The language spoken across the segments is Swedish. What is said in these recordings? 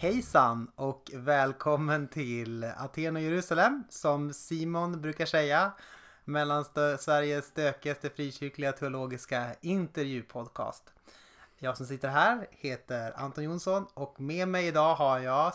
Hejsan och välkommen till Aten och Jerusalem som Simon brukar säga. Mellan Sveriges stökigaste frikyrkliga teologiska intervjupodcast. Jag som sitter här heter Anton Jonsson och med mig idag har jag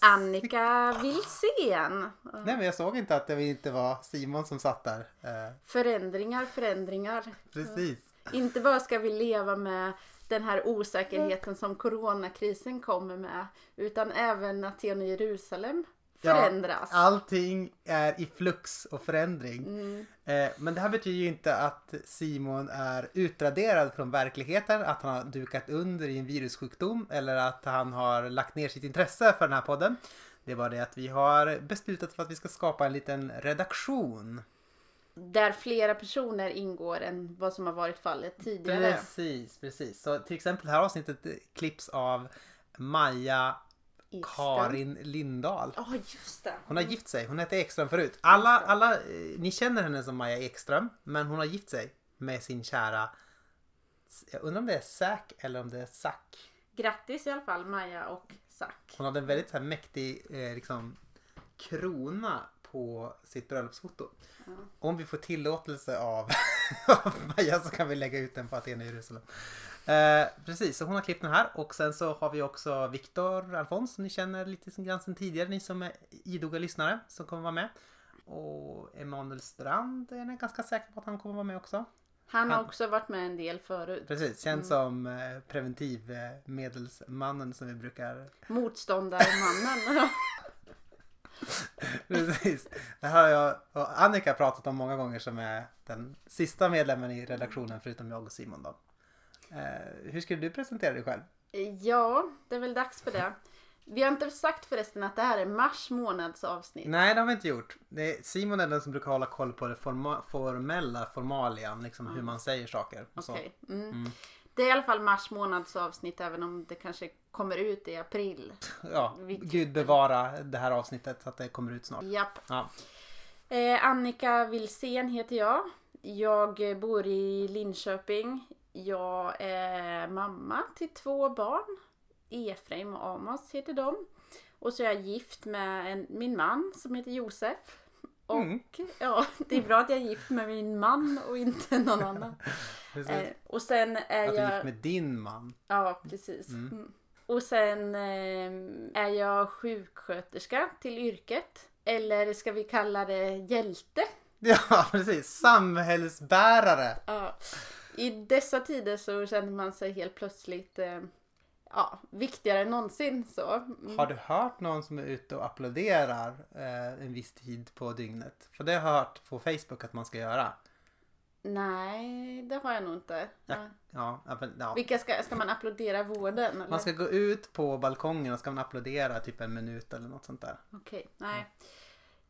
Annika Wilsén. Nej men jag såg inte att det inte var Simon som satt där. Eh. Förändringar, förändringar. Precis. Inte bara ska vi leva med den här osäkerheten som coronakrisen kommer med. Utan även Aten och Jerusalem förändras. Ja, allting är i flux och förändring. Mm. Eh, men det här betyder ju inte att Simon är utraderad från verkligheten, att han har dukat under i en virussjukdom eller att han har lagt ner sitt intresse för den här podden. Det är bara det att vi har beslutat för att vi ska skapa en liten redaktion där flera personer ingår än vad som har varit fallet tidigare. Precis, precis. Så till exempel det här avsnittet klipps av Maja Ekström. Karin Lindahl. Ja, oh, just det. Hon har gift sig. Hon hette Ekström förut. Alla, alla, eh, ni känner henne som Maja Ekström, men hon har gift sig med sin kära, jag undrar om det är Zack eller om det är Zack. Grattis i alla fall Maja och Zack. Hon hade en väldigt så här mäktig eh, liksom, krona på sitt bröllopsfoto. Mm. Om vi får tillåtelse av, Maja så kan vi lägga ut den på Aten i Jerusalem. Eh, precis, så hon har klippt den här och sen så har vi också Viktor Alfons som ni känner lite som grann tidigare, ni som är idoga lyssnare som kommer vara med. Och Emanuel Strand är jag ganska säker på att han kommer vara med också. Han har också varit med en del förut. Precis, känd mm. som eh, preventivmedelsmannen som vi brukar... Motståndarmannen. Precis. Det har jag och Annika pratat om många gånger som är den sista medlemmen i redaktionen förutom jag och Simon då. Eh, hur skulle du presentera dig själv? Ja, det är väl dags för det. Vi har inte sagt förresten att det här är mars månads avsnitt. Nej, det har vi inte gjort. Det är Simon är den som brukar hålla koll på det forma formella formalian, liksom mm. hur man säger saker. Okay. Mm. Mm. Det är i alla fall mars månads avsnitt även om det kanske kommer ut i april. Ja, Vilket... gud bevara det här avsnittet så att det kommer ut snart. Japp. Ja. Eh, Annika Wilsén heter jag. Jag bor i Linköping. Jag är mamma till två barn. Efraim och Amos heter de. Och så är jag gift med en, min man som heter Josef. Och mm. ja, det är bra att jag är gift med min man och inte någon annan. eh, och sen är att du är gift med din man. Ja, precis. Mm. Mm. Och sen eh, är jag sjuksköterska till yrket. Eller ska vi kalla det hjälte? Ja, precis. Samhällsbärare. Ja. I dessa tider så känner man sig helt plötsligt eh, ja, viktigare än någonsin. Så. Mm. Har du hört någon som är ute och applåderar eh, en viss tid på dygnet? För det har jag hört på Facebook att man ska göra. Nej, det har jag nog inte. Ja, ja, ja. Vilka ska, ska man applådera vården? Eller? Man ska gå ut på balkongen och ska man applådera typ en minut eller något sånt där. Okej, okay, nej.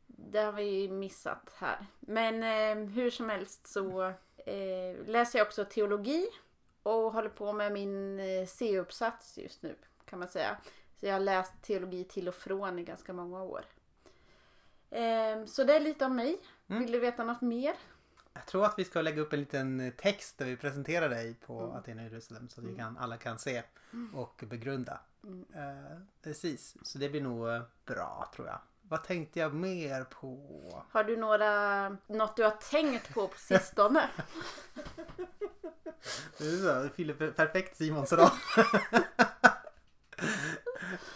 Det har vi missat här. Men eh, hur som helst så eh, läser jag också teologi och håller på med min eh, C-uppsats just nu kan man säga. Så jag har läst teologi till och från i ganska många år. Eh, så det är lite om mig. Mm. Vill du veta något mer? Jag tror att vi ska lägga upp en liten eh, text där vi presenterar dig på mm. Aten och Jerusalem så att vi mm. kan, alla kan se mm. och begrunda. Mm. Eh, precis, så det blir nog eh, bra tror jag. Vad tänkte jag mer på? Har du några, något du har tänkt på på sistone? det är så, fyller perfekt Simons roll.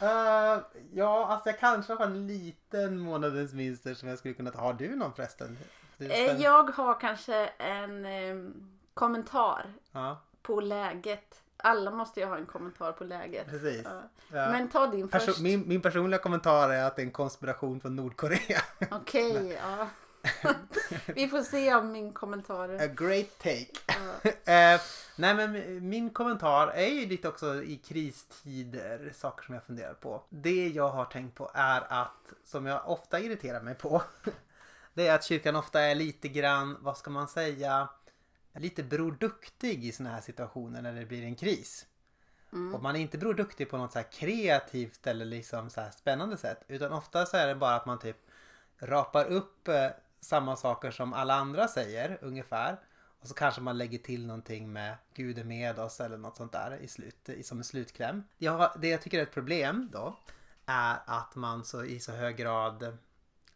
uh, ja, alltså jag kanske har en liten månadens vinster som jag skulle kunna ta. Har du någon förresten? Eh, jag har kanske en eh, kommentar ja. på läget. Alla måste ju ha en kommentar på läget. Precis. Ja. Men ta din Perso först. Min, min, personliga kommentar är att det är en konspiration från Nordkorea. Okej, okay, ja. Vi får se om min kommentar... A great take. uh, nej men min kommentar är ju lite också i kristider, saker som jag funderar på. Det jag har tänkt på är att, som jag ofta irriterar mig på, det är att kyrkan ofta är lite grann, vad ska man säga, lite Bror Duktig i sådana här situationer när det blir en kris. Mm. Och man är inte Bror Duktig på något så kreativt eller liksom så spännande sätt. Utan ofta så är det bara att man typ rapar upp eh, samma saker som alla andra säger ungefär. Och så kanske man lägger till någonting med Gud är med oss eller något sånt där i slut, som en slutkläm. Jag, det jag tycker är ett problem då är att man så i så hög grad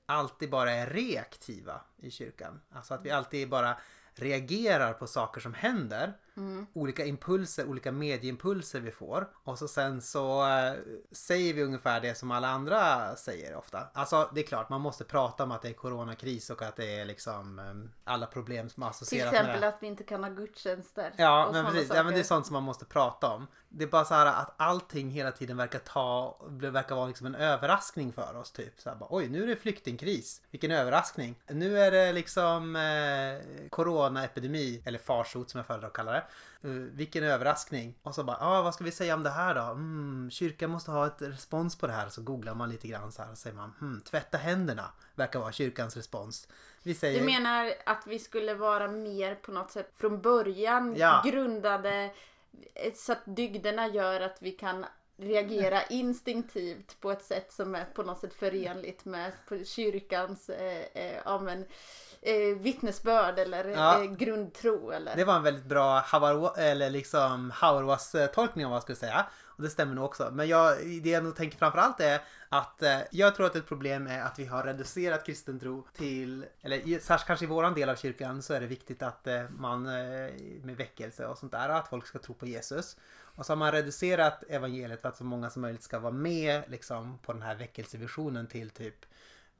alltid bara är reaktiva i kyrkan. Alltså att vi alltid bara reagerar på saker som händer. Mm. Olika impulser, olika medieimpulser vi får. Och så sen så äh, säger vi ungefär det som alla andra säger ofta. Alltså det är klart man måste prata om att det är coronakris och att det är liksom äh, alla problem som associeras med det. Till exempel att vi inte kan ha gudstjänster. Ja men precis, ja, men det är sånt som man måste prata om. Det är bara så här att allting hela tiden verkar ta, verkar vara liksom en överraskning för oss typ. Så här, bara, Oj nu är det flyktingkris, vilken överraskning. Nu är det liksom eh, coronaepidemi, eller farsot som jag föredrar att kalla det. Uh, vilken överraskning. Och så bara, ah, vad ska vi säga om det här då? Mm, kyrkan måste ha ett respons på det här. Så googlar man lite grann så här och säger man, hmm, tvätta händerna. Verkar vara kyrkans respons. Vi säger... Du menar att vi skulle vara mer på något sätt från början ja. grundade så att dygderna gör att vi kan reagera instinktivt på ett sätt som är på något sätt förenligt med kyrkans eh, eh, ja, men, eh, vittnesbörd eller ja. eh, grundtro. Eller... Det var en väldigt bra Havar, eller liksom Hauerwas tolkning av vad jag skulle säga. Och det stämmer nog också. Men jag, det jag nog tänker framförallt är att eh, jag tror att ett problem är att vi har reducerat kristen tro till, eller särskilt kanske i våran del av kyrkan så är det viktigt att eh, man eh, med väckelse och sånt där, att folk ska tro på Jesus. Och så har man reducerat evangeliet för att så många som möjligt ska vara med liksom, på den här väckelsevisionen till typ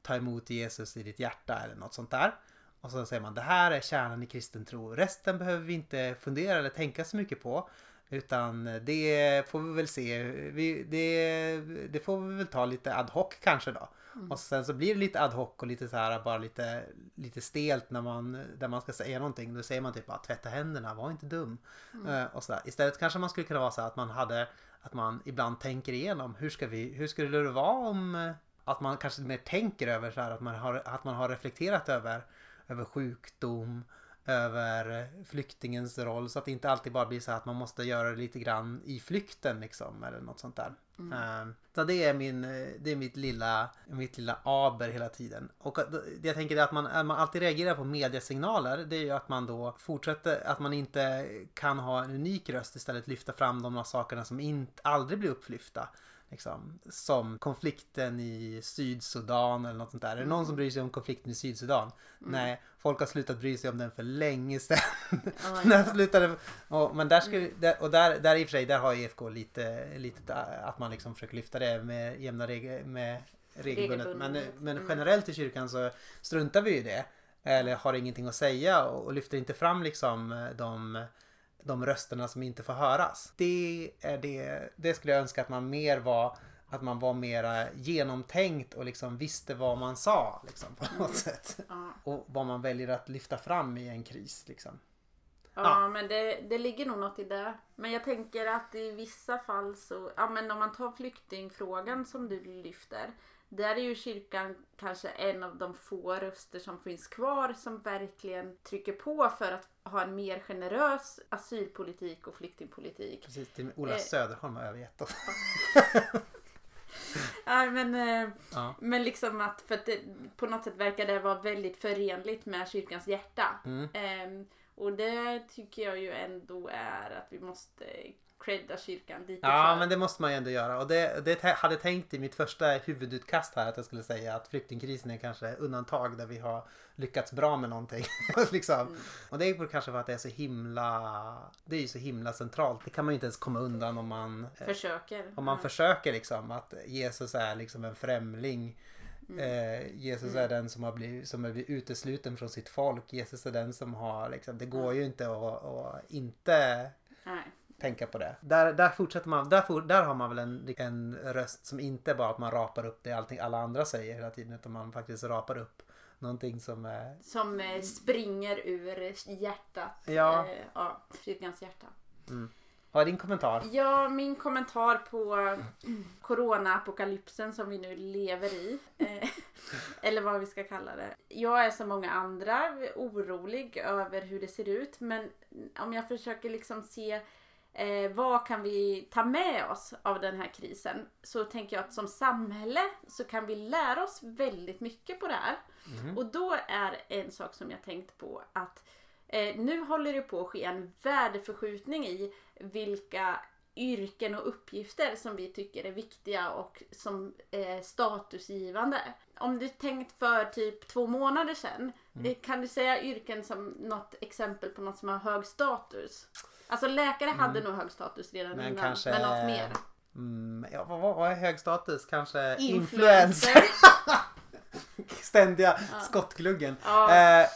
ta emot Jesus i ditt hjärta eller något sånt där. Och så säger man det här är kärnan i kristen tro. Resten behöver vi inte fundera eller tänka så mycket på. Utan det får vi väl se. Vi, det, det får vi väl ta lite ad hoc kanske då. Mm. Och sen så blir det lite ad hoc och lite så här bara lite, lite stelt när man, där man ska säga någonting. Då säger man typ att tvätta händerna, var inte dum. Mm. Uh, och så där. Istället kanske man skulle kunna vara så här att man hade att man ibland tänker igenom hur ska vi, hur skulle det vara om att man kanske mer tänker över så här att man har, att man har reflekterat över över sjukdom, över flyktingens roll så att det inte alltid bara blir så att man måste göra det lite grann i flykten liksom eller något sånt där. Mm. Ehm, så det är, min, det är mitt, lilla, mitt lilla aber hela tiden. Och jag tänker att man, man alltid reagerar på mediesignaler det är ju att man då fortsätter, att man inte kan ha en unik röst istället lyfta fram de sakerna som inte, aldrig blir upplyfta. Liksom, som konflikten i Sydsudan eller något sånt där. Är det någon som bryr sig om konflikten i Sydsudan? Mm. Nej, folk har slutat bry sig om den för länge sedan. Oh slutade, och, men där, ska, där, och där, där i och för sig, där har IFK lite, lite att man liksom försöker lyfta det med jämna regler, med regelbundet. Men, men mm. generellt i kyrkan så struntar vi i det. Eller har ingenting att säga och, och lyfter inte fram liksom de de rösterna som inte får höras. Det är det, det skulle jag önska att man mer var att man var mera genomtänkt och liksom visste vad man sa liksom, på något mm. sätt. Ja. Och vad man väljer att lyfta fram i en kris. Liksom. Ja, ja, men det, det ligger nog något i det. Men jag tänker att i vissa fall så, ja men om man tar flyktingfrågan som du lyfter. Där är ju kyrkan kanske en av de få röster som finns kvar som verkligen trycker på för att ha en mer generös asylpolitik och flyktingpolitik. Precis, är Ola eh, Söderholm har övergett oss. Nej men, eh, ja. men liksom att för att det, på något sätt verkar det vara väldigt förenligt med kyrkans hjärta. Mm. Eh, och det tycker jag ju ändå är att vi måste credda kyrkan lite Ja men det måste man ju ändå göra och det, det hade jag tänkt i mitt första huvudutkast här att jag skulle säga att flyktingkrisen är kanske undantag där vi har lyckats bra med någonting. liksom. Mm. Och det är kanske för att det är så himla Det är ju så himla centralt. Det kan man ju inte ens komma undan om man eh, Försöker. Om man mm. försöker liksom att Jesus är liksom en främling Mm. Eh, Jesus mm. är den som har blivit, som är utesluten från sitt folk. Jesus är den som har liksom, det går ju inte att, att inte Nej tänka på det. Där, där fortsätter man, där, for, där har man väl en, en röst som inte bara att man rapar upp det allting alla andra säger hela tiden utan man faktiskt rapar upp någonting som är... Som eh, springer ur hjärtat. Ja. Eh, ja, kyrkans hjärta. Mm. Vad är din kommentar? Ja, min kommentar på corona-apokalypsen som vi nu lever i. Eh, eller vad vi ska kalla det. Jag är som många andra orolig över hur det ser ut. Men om jag försöker liksom se eh, vad kan vi ta med oss av den här krisen? Så tänker jag att som samhälle så kan vi lära oss väldigt mycket på det här. Mm. Och då är en sak som jag tänkt på att Eh, nu håller det på att ske en värdeförskjutning i vilka yrken och uppgifter som vi tycker är viktiga och som är statusgivande. Om du tänkt för typ två månader sedan, Mm. eh, kan du säga yrken som något exempel på något som har hög status? Alltså läkare hade nog hög status redan Mm. Men innan, kanske- men något mer. Mm, ja, vad, vad är hög status? Kanske Influencer. influencer? Ständiga skottgluggen. Ja. Eh, eh,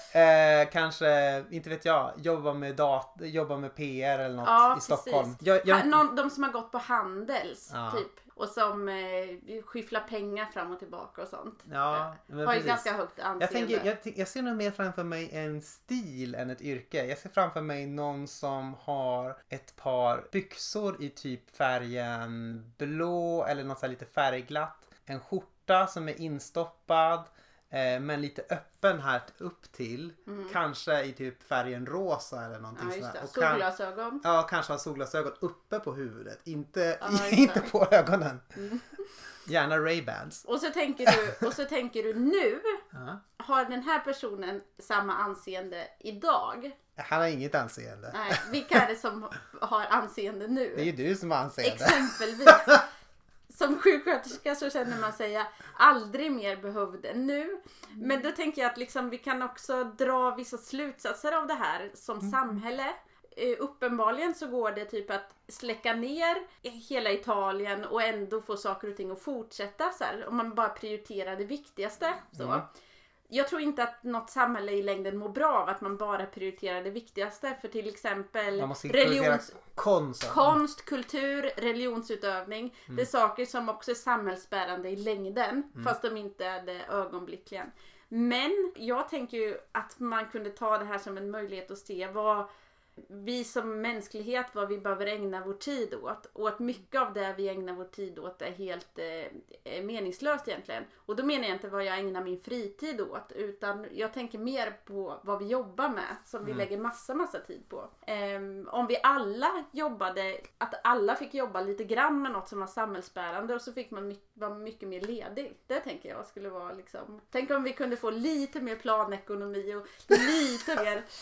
kanske, inte vet jag, jobba med, dat jobba med PR eller något Ja, i Stockholm. Jag, jag, Någon, de som har gått på Handels, Ja. typ. Och som eh, skyfflar pengar fram och tillbaka och sånt. ja, men har ju precis. ganska högt anseende. Jag, tänker, jag, jag ser nog mer framför mig en stil än ett yrke. Jag ser framför mig någon som har ett par byxor i typ färgen blå eller något så här lite färgglatt. En skjorta som är instoppad eh, men lite öppen här upp till. Kanske i typ färgen rosa eller någonting Mm. Ja, sådär. Och kan- Solglasögon. Ja, kanske ha solglasögon uppe på huvudet. Inte, Ja, inte på ögonen. Gärna Ray-Bans. Och så tänker du, och så tänker du nu, har den här personen samma anseende idag? Han har inget anseende. Nej, vilka är det som har anseende nu? Det är ju du som har anseende. Exempelvis. Som sjuksköterska så känner man sig aldrig mer behövd än nu. Men då tänker jag att liksom vi kan också dra vissa slutsatser av det här som samhälle. Eh, uppenbarligen så går det typ att släcka ner hela Italien och ändå få saker och ting att fortsätta så här, om man bara prioriterar det viktigaste. Så. Mm. Jag tror inte att något samhälle i längden mår bra av att man bara prioriterar det viktigaste. För till exempel religions, konst. Konst, kultur, religionsutövning. Mm. Det är saker som också är samhällsbärande i längden. Fast de inte är det ögonblickligen. Men jag tänker ju att man kunde ta det här som en möjlighet att se vad vi som mänsklighet, vad vi behöver ägna vår tid åt. Och att mycket av det vi ägnar vår tid åt är helt eh, meningslöst egentligen. Och då menar jag inte vad jag ägnar min fritid åt. Utan jag tänker mer på vad vi jobbar med. Som vi lägger massa, massa tid på. Ehm, om vi alla jobbade, att alla fick jobba lite grann med något som var samhällsbärande och så fick man my- vara mycket mer ledig. Det tänker jag skulle vara liksom. Tänk om vi kunde få lite mer planekonomi och lite mer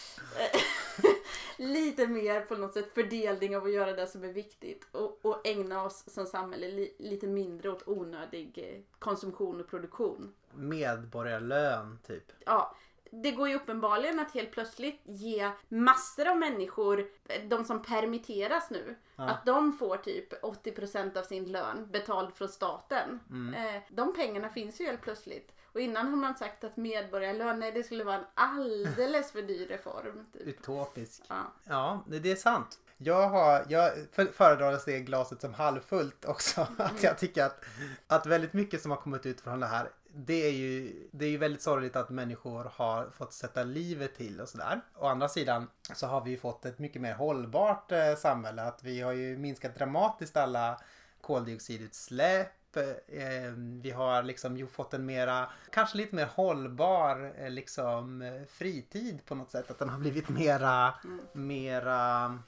lite mer på något sätt fördelning av att göra det som är viktigt och, och ägna oss som samhälle li, lite mindre åt onödig eh, konsumtion och produktion. Medborgarlön typ. Ja, det går ju uppenbarligen att helt plötsligt ge massor av människor, eh, de som permitteras nu, att de får typ 80% av sin lön betald från staten. Eh, de pengarna finns ju helt plötsligt. Och innan har man sagt att medborgarlön, nej det skulle vara en alldeles för dyr reform. Typ. Utopisk. Ja. Ja, det, är sant. Jag, har, jag för- föredrar att se glaset som halvfullt också. Att jag tycker att, att väldigt mycket som har kommit ut från det här det är, ju, det är ju väldigt sorgligt att människor har fått sätta livet till och sådär. Å andra sidan så har vi ju fått ett mycket mer hållbart eh, samhälle. Att vi har ju minskat dramatiskt alla koldioxidutsläpp. Eh, vi har liksom fått en mera, kanske lite mer hållbar eh, liksom fritid på något sätt. Att den har blivit mera, mera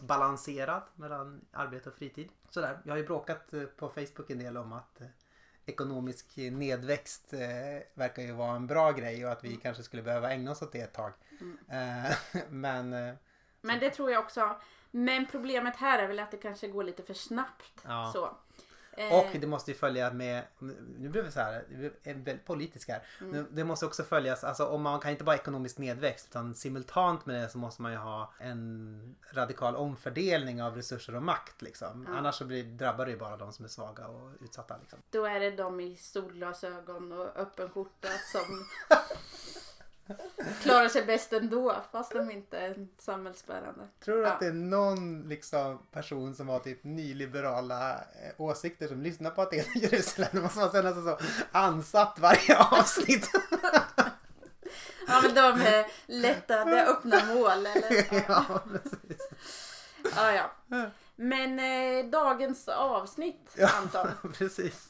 balanserad mellan arbete och fritid. Sådär. Jag har ju bråkat eh, på Facebook en del om att ekonomisk nedväxt verkar ju vara en bra grej och att vi kanske skulle behöva ägna oss åt det ett tag. Eh, men Men det tror jag också. Men problemet här är väl att det kanske går lite för snabbt. Ja. Så. Eh, Och det måste ju följa med, nu blir vi så här, vi är väldigt politiska här. Mm. Det måste också följas, alltså om man kan inte bara ekonomisk nedväxt utan simultant med det så måste man ju ha en radikal omfördelning av resurser och makt liksom. Annars så blir, drabbar det ju bara de som är svaga och utsatta liksom. Då är det de i solglasögon och öppen skjorta som klarar sig bäst ändå fast de inte är samhällsbärande. Tror du Ja. att det är någon liksom, person som har typ nyliberala eh, åsikter som lyssnar på Aten och Jerusalem? Det måste känna sig så ansatt varje avsnitt. Ja men de är lätta, det är öppna mål eller? Ja, ja, precis. ja. ja. Men eh, dagens avsnitt Ja. Anton. Precis.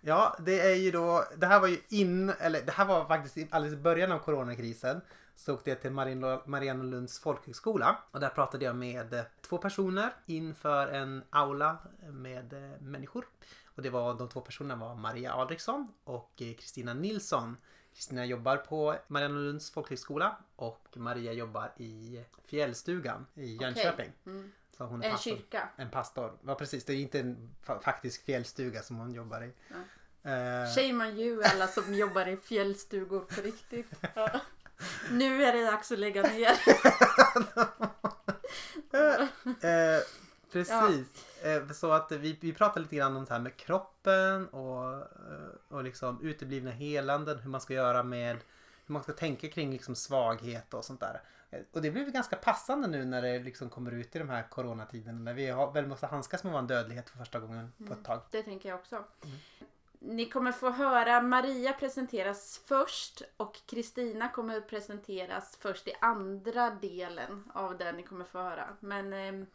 Ja, det är ju då, det här var ju in, eller det här var faktiskt alldeles i början av coronakrisen. Så åkte jag till Mariannelunds folkhögskola och där pratade jag med eh, två personer inför en aula med eh, människor. Och det var, de två personerna var Maria Alriksson och eh, Kristina Nilsson. Kristina jobbar på Mariannelunds folkhögskola och Maria jobbar i Fjällstugan i Jönköping. Mm. Så hon är En pastor. kyrka. En pastor. Ja precis, det är inte en fa- faktisk fjällstuga som hon jobbar i. Ja. Eh, Shame on you alla som jobbar i fjällstugor på riktigt. Ja. Nu är det dags att lägga ner. Eh, precis. Eh, så att vi, vi pratar lite grann om det här med kroppen och, och liksom uteblivna helanden. Hur man ska göra med hur man ska tänka kring liksom svaghet och sånt där. Eh, Och det blir väl ganska passande nu när det liksom kommer ut i de här coronatiderna. När vi har, väl måste handskas med vår dödlighet för första gången på ett tag. Det tänker jag också. Ni kommer få höra Maria presenteras först och Kristina kommer presenteras först i andra delen av det ni kommer få höra. Men eh,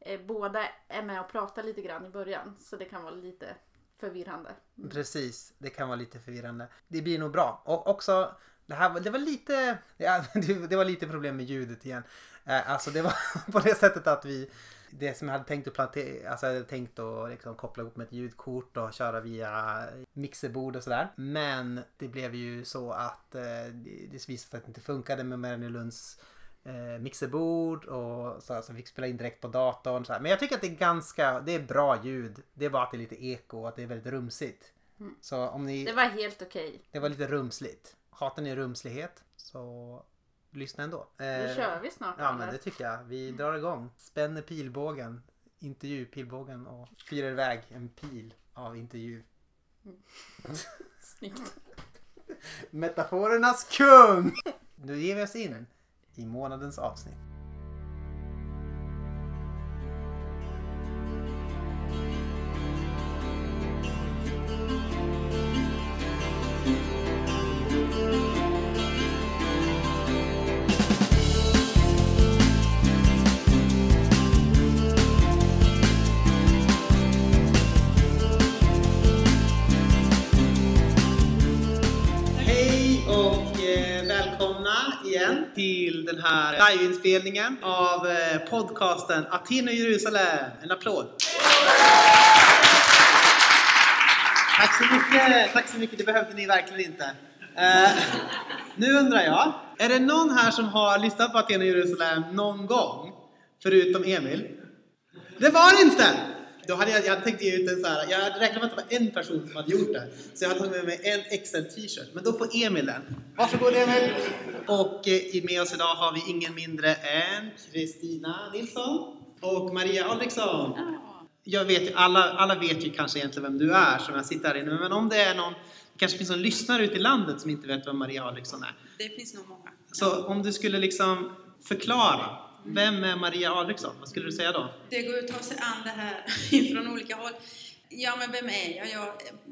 eh, båda är med och pratar lite grann i början så det kan vara lite förvirrande. Precis, det kan vara lite förvirrande. Det blir nog bra. Och också, det, här, var- det var lite ja, det, var lite problem med ljudet igen. Eh, Alltså det var på det sättet att vi det som jag hade tänkt att plantera, alltså jag hade tänkt att liksom koppla ihop med ett ljudkort och köra via mixerbord och sådär. Men det blev ju så att eh, det, visade sig att det inte funkade med Mariannelunds eh, mixerbord och så alltså, vi fick spela in direkt på datorn. Så här. Men jag tycker att det är ganska, det är bra ljud. Det är bara att det är lite eko och att det är väldigt rumsigt. Så om ni, Det var helt okej. det var lite rumsligt. Hatar ni rumslighet så lyssna ändå. Då Eh, kör vi snart. Ja men Anna. det tycker jag. Vi drar igång. Spänner pilbågen, intervjupilbågen och fyrar iväg en pil av intervju. Snyggt. Metaforernas kung! Nu ger vi oss in i månadens avsnitt. Till den här liveinspelningen av eh, podcasten Aten och Jerusalem. En applåd! Tack så mycket! Tack så mycket, det behövde ni verkligen inte. Uh, nu undrar jag, är det någon här som har lyssnat på Aten och Jerusalem någon gång? Förutom Emil? Det var det inte! Då hade jag, jag hade tänkt ge ut en så här, jag hade räknat med att det var en person som hade gjort det. Så jag hade tagit med mig en extra t-shirt. Men då får Emil den. Varsågod Emil! Och eh, med oss idag har vi ingen mindre än Kristina Nilsson och Maria Alriksson. Jag vet ju, alla, alla vet ju kanske egentligen vem du är som jag sitter här inne. Men om det är någon, det kanske finns någon lyssnare ute i landet som inte vet vem Maria Alriksson är. Det finns nog många. Så om du skulle liksom förklara, vem är Maria Alriksson? Vad skulle du säga då? Det går att ta sig an det här från olika håll. Ja, men vem är jag? Jag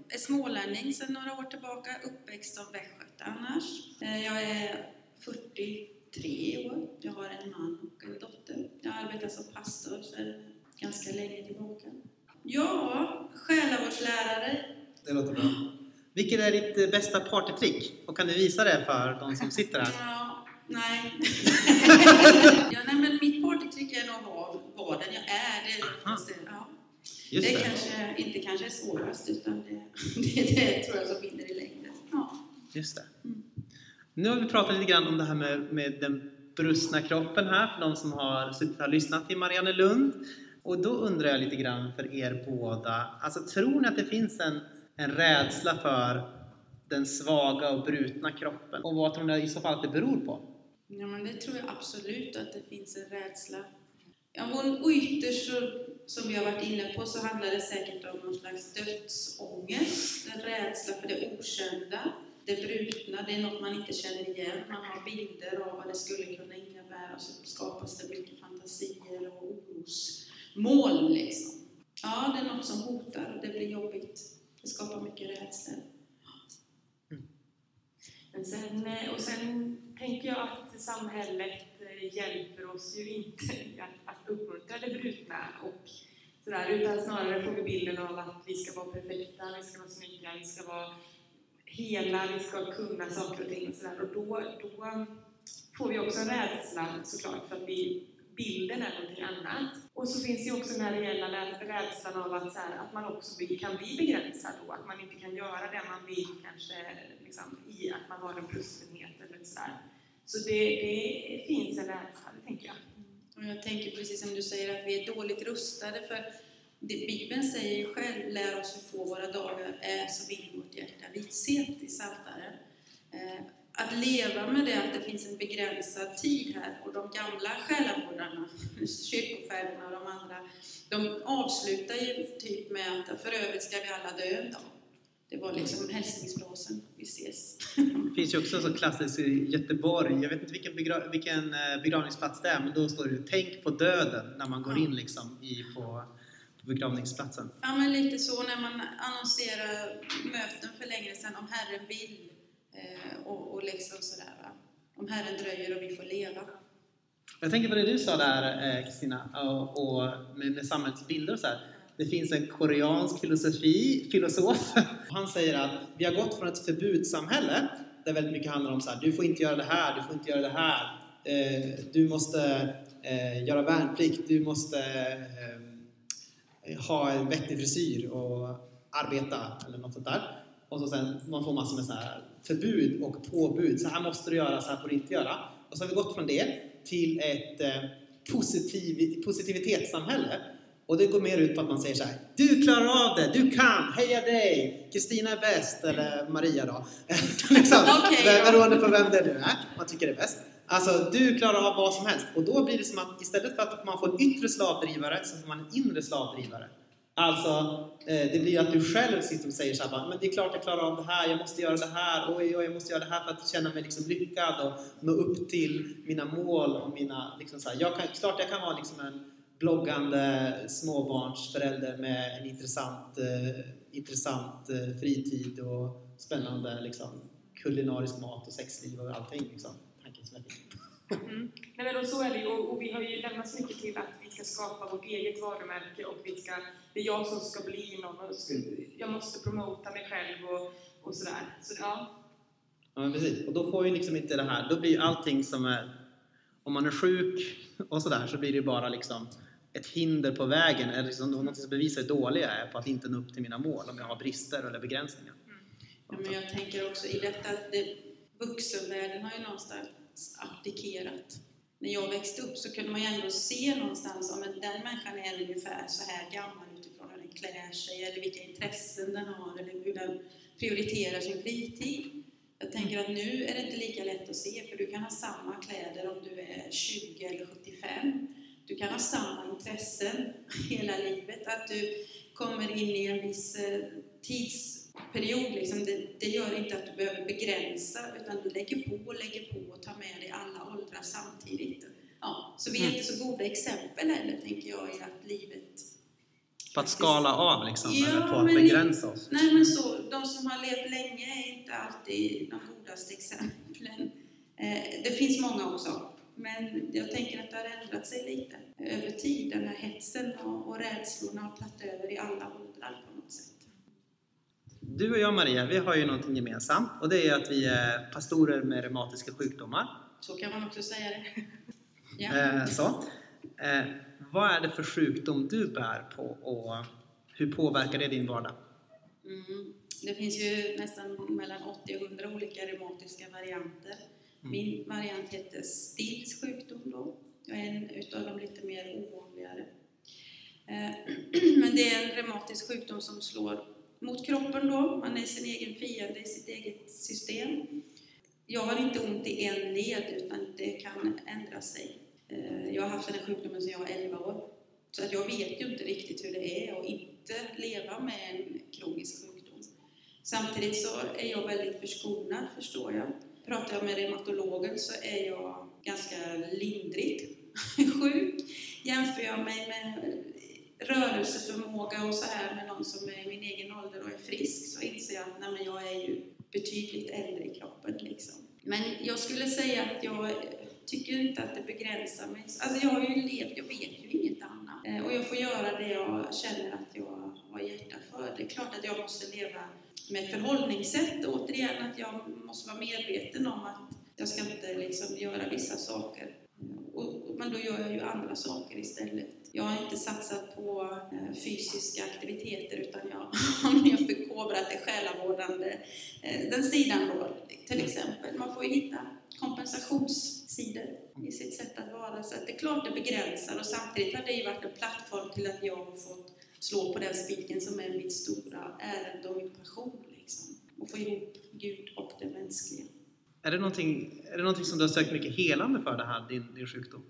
är smålänning sedan några år tillbaka, uppväxt av västgöte annars. Eh, Jag är 43 år. Jag har en man och en dotter. Jag arbetar som pastor sedan ganska länge tillbaka. Ja, själavårdslärare. Det låter bra. Vilket är ditt bästa partytrick? Och kan du visa det för de som sitter här? Ja, nej. ja, nej, men mitt partytrick är nog vad, vad den jag är. Det, Aha. ja. Just det det. kanske inte kanske är svårast, utan det, det, det tror jag som vinner i längden. Ja. Just det. Nu har vi pratat lite grann om det här med, med den brustna kroppen här, för de som har suttit och lyssnat till Marianne Lund. Och då undrar jag lite grann för er båda, alltså tror ni att det finns en, en rädsla för den svaga och brutna kroppen? Och vad tror ni i så fall att det beror på? Ja, men det tror jag absolut att det finns en rädsla. Ja, och ytterst så, som vi har varit inne på så handlar det säkert om någon slags dödsångest, en rädsla för det okända, det brutna, det är något man inte känner igen. Man har bilder av vad det skulle kunna innebära, och så skapas det mycket fantasier och orosmoln liksom. Ja, det är något som hotar, och det blir jobbigt. Det skapar mycket rädslor. Men sen, eh, och sen tänker jag att samhället eh, hjälper oss ju inte att, att uppmuntra det brutna och sådär, utan snarare får vi bilden av att vi ska vara perfekta, vi ska vara snygga, vi ska vara hela, vi ska kunna saker och ting och sådär. Och då, då får vi också en rädsla såklart för att vi, bilden är någonting annat. Och så finns det ju också den här reella rädslan av att, så här, att man också kan bli begränsad då, att man inte kan göra det man vill kanske liksom, i att man har en brustenhet eller sådär. Så det, det finns en rädsla, det tänker jag. Mm. Och jag tänker precis som du säger att vi är dåligt rustade för det, Bibeln säger ju själv, lär oss hur få våra dagar är som vill vårt hjärta vishet i Psaltaren. Eh, att leva med det att det finns en begränsad tid här och de gamla själavårdarna, kyrkofäderna och de andra, de avslutar ju typ med att för övrigt ska vi alla dö en dag. Det var liksom hälsningsfrasen, vi ses. Det finns ju också så klassiskt i Göteborg, jag vet inte vilken, begra vilken eh, begravningsplats det är, men då står det Tänk på döden när man går in liksom i, på, på begravningsplatsen. Ja, men lite så när man annonserar möten för längre sedan om Herren vill eh, och, och liksom sådär. Va? Om Herren dröjer och vi får leva. Jag tänker på det du sa där eh, Kristina, och, och med, med samhällets bilder och så här. Det finns en koreansk filosofi, filosof. Han säger att vi har gått från ett förbudssamhälle där väldigt mycket handlar om så här, du får inte göra det här, du får inte göra det här. Eh, du måste eh, göra värnplikt, du måste eh, ha en vettig frisyr och arbeta eller något sånt där. Och så sen man får massor med så här förbud och påbud. Så här måste du göra, så här får du inte göra. Och så har vi gått från det till ett eh, positiv, positivitetssamhälle. Och det går mer ut på att man säger så här. Du klarar av det, du kan, heja dig! Kristina är bäst, eller Maria då. liksom, ja. beroende på vem det nu är man tycker är bäst. Alltså, du klarar av vad som helst. Och då blir det som att istället för att man får en yttre slavdrivare så får man en inre slavdrivare. Alltså, eh, det blir att du själv sitter och säger så här, men det är klart jag klarar av det här, jag måste göra det här, oj, oj, jag måste göra det här för att känna mig liksom lyckad och nå upp till mina mål och mina, liksom så här, jag kan, klart jag kan vara liksom en bloggande småbarnsförälder med en intressant, eh, intressant eh, fritid och spännande liksom, kulinarisk mat och sexliv och allting. Liksom. Tanken som. Mm. Nej, men så är det och, och vi har ju lämnat så mycket till att vi ska skapa vårt eget varumärke och vi ska, det är jag som ska bli någon och ska, jag måste promota mig själv och, och sådär. Så ja, Ja, precis. Och då får ju liksom inte det här, då blir ju allting som är, om man är sjuk och sådär så blir det ju bara liksom ett hinder på vägen eller liksom något som bevisar hur dålig jag är på att inte nå upp till mina mål om jag har brister eller begränsningar. Mm. Ja, men jag tänker också i detta att det, vuxenvärlden har ju någonstans abdikerat. När jag växte upp så kunde man ju ändå se någonstans om den människan är ungefär så här gammal utifrån hur den klär sig eller vilka intressen den har eller hur den prioriterar sin fritid. Jag tänker att nu är det inte lika lätt att se för du kan ha samma kläder om du är 20 eller 75. Du kan ha samma intressen hela livet. Att du kommer in i en viss eh, tidsperiod, liksom, det, det gör inte att du behöver begränsa utan du lägger på och lägger på och tar med dig alla åldrar samtidigt. Ja, så vi är inte så goda exempel heller, tänker jag, i att livet På att skala av liksom, Ja, eller på att men- begränsa oss. Nej men så, de som har levt länge är inte alltid de godaste exemplen. Eh, det finns många också, men jag tänker att det har ändrat sig lite över tid. Den här hetsen och, och rädslorna har tagit över i alla åldrar på något sätt. Du och jag Maria, vi har ju någonting gemensamt och det är att vi är pastorer med reumatiska sjukdomar. Så kan man också säga det. Ja. Eh, så. Eh, vad är det för sjukdom du bär på och hur påverkar det din vardag? Mm. Det finns ju nästan mellan 80 och 100 olika reumatiska varianter. Mm. Min variant heter Stills sjukdom då. Jag är en utav de lite mer ovanligare. Eh, men det är en reumatisk sjukdom som slår mot kroppen då. Man är sin egen fiende i sitt eget system. Jag har inte ont i en led utan det kan ändra sig. Eh, jag har haft den här sjukdomen sedan jag var 11 år. Så att jag vet ju inte riktigt hur det är att inte leva med en kronisk sjukdom. Samtidigt så är jag väldigt förskonad förstår jag. Pratar jag med reumatologen så är jag ganska lindrigt sjuk. Jämför jag mig med rörelseförmåga och så här med någon som är i min egen ålder och är frisk så inser jag att nej, men jag är ju betydligt äldre i kroppen. Liksom. Men jag skulle säga att jag tycker inte att det begränsar mig. Alltså jag har ju levt, jag vet ju inget annat. Eh, och jag får göra det jag känner att jag har hjärta för. Det är klart att jag måste leva med ett förhållningssätt. Återigen att jag måste vara medveten om att jag ska inte liksom göra vissa saker och, men då gör jag ju andra saker istället. Jag har inte satsat på eh, fysiska aktiviteter utan jag har mer förkovrat det själavårdande, eh, den sidan då till exempel. Man får ju hitta kompensationssidor i sitt sätt att vara. Så att det är klart det begränsar och samtidigt har det ju varit en plattform till att jag har fått slå på den spiken som är mitt stora ärende och min passion. Liksom. Och få ihop Gud och det mänskliga. Är det någonting, är det någonting som du har sökt mycket helande för det här, din, din sjukdom?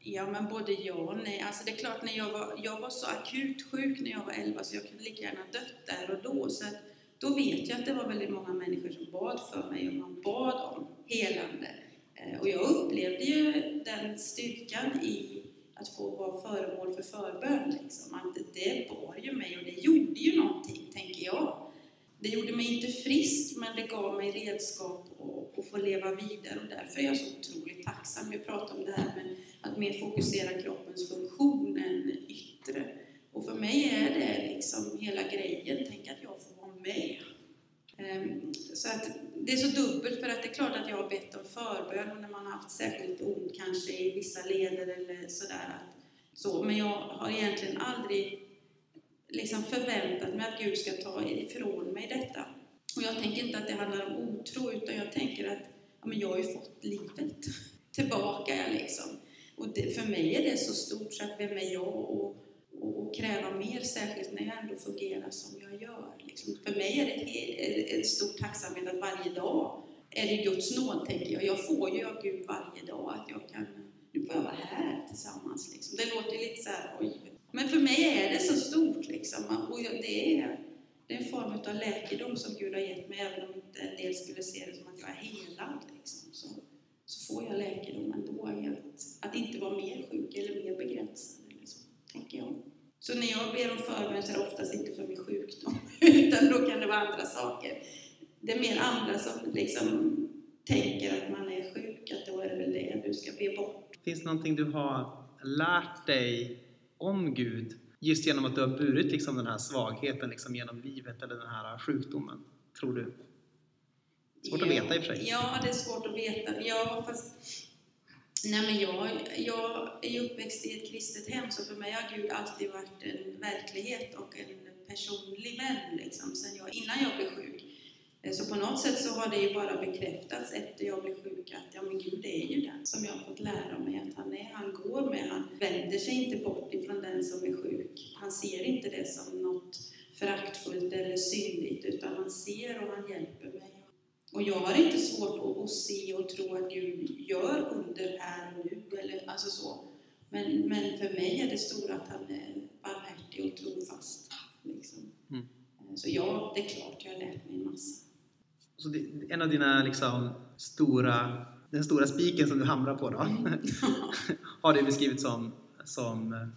Ja, men både ja och nej. Alltså det är klart, när jag var, jag var så akut sjuk när jag var 11 så jag kunde lika gärna dött där och då. Så att, då vet jag att det var väldigt många människor som bad för mig och man bad om helande. Eh, och jag upplevde ju den styrkan i att få vara föremål för förbön. Liksom. Att det bar ju mig och det gjorde ju någonting, tänker jag. Det gjorde mig inte frisk, men det gav mig redskap att få leva vidare och därför är jag så otroligt tacksam. Vi pratar om det här med att mer fokusera kroppens funktion än yttre. Och för mig är det liksom hela grejen, tänk att jag får vara med. Ehm, så att det är så dubbelt, för att det är klart att jag har bett om förbön och när man har haft särskilt ont kanske i vissa leder eller sådär. Så, men jag har egentligen aldrig liksom förväntat mig att Gud ska ta ifrån mig detta. Och jag tänker inte att det handlar om otro, utan jag tänker att ja, men jag har ju fått livet tillbaka. Liksom. Och det, för mig är det så stort, så att vem är jag och, och, och kräva mer, särskilt när jag ändå fungerar som jag gör. Liksom. För mig är det en stor tacksamhet att varje dag är det Guds nåd, tänker jag. Jag får ju av Gud varje dag att jag kan, nu får jag vara här tillsammans. Liksom. Det låter lite så här, oj. Men för mig är det så stort liksom. Och det är, det är en form av läkedom som Gud har gett mig, även om inte en del skulle se det som att jag är helad. Liksom. Så, så får jag läkedom ändå i att, att inte vara mer sjuk eller mer begränsad. Eller så, tänker jag. Så när jag ber om förbön så är det oftast inte för min sjukdom, utan då kan det vara andra saker. Det är mer andra som liksom tänker att man är sjuk, att då är det väl det du ska be bort. Finns det någonting du har lärt dig om Gud just genom att du har burit liksom den här svagheten liksom genom livet eller den här sjukdomen, tror du? Svårt ja, att veta i och för sig. Ja, det är svårt att veta. Ja, fast Nej, men jag, jag är uppväxt i ett kristet hem, så för mig har Gud alltid varit en verklighet och en personlig vän, liksom, sen jag, innan jag blev sjuk. Eh, så på något sätt så har det ju bara bekräftats efter jag blev sjuk att ja, men Gud är ju den som jag har fått lära mig att han är. Han går med, han vänder sig inte bort ifrån den som är sjuk. Han ser inte det som något föraktfullt eller syndigt, utan han ser och han hjälper mig. Och jag har inte svårt att, att se och tro att Gud gör under här och nu, eller, alltså så. Men, men för mig är det stora att han är barmhärtig och trofast. Liksom. Mm. Så ja, det är klart jag har lärt mig en massa. Så det, en av dina liksom, stora, den stora spiken som du hamrar på då, mm. har du beskrivit som, som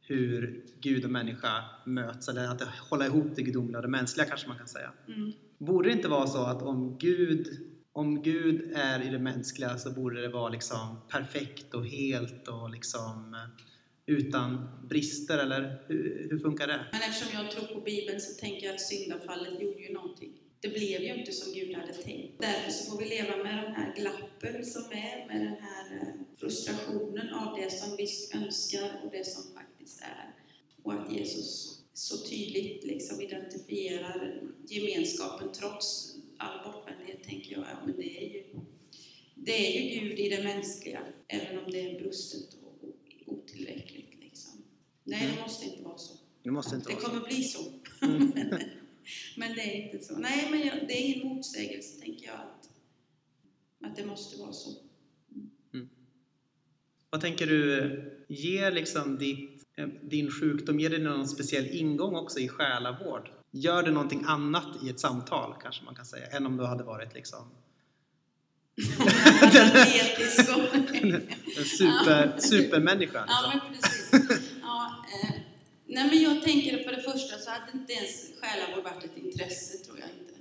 hur Gud och människa möts, eller att hålla ihop det gudomliga och det mänskliga kanske man kan säga. Mm. Borde det inte vara så att om Gud, om Gud är i det mänskliga så borde det vara liksom perfekt och helt och liksom eh, utan brister, eller hur, hur funkar det? Men eftersom jag tror på Bibeln så tänker jag att syndafallet gjorde ju någonting. Det blev ju inte som Gud hade tänkt. Därför så får vi leva med de här glappen som är, med den här eh, frustrationen av det som vi önskar och det som faktiskt är. Och att Jesus så tydligt liksom identifierar gemenskapen trots all bortvändhet, tänker jag. Ja, men det är ju, det är ju Gud i det mänskliga, även om det är brustet och otillräckligt. Liksom. Nej, det mm. måste inte vara så. Det, måste inte det vara kommer så. bli så. Mm. men det är inte så. Nej, men jag, det är ingen motsägelse, tänker jag, att, att det måste vara så. Mm. Vad tänker du ger liksom ditt Eh, din sjukdom, ger det någon speciell ingång också i själavård? Gör det någonting annat i ett samtal, kanske man kan säga, än om du hade varit liksom den, den super, supermänniskan. Ja, men precis. Ja, eh, nej, men jag tänker för det första så hade inte ens själavård varit ett intresse, tror jag inte,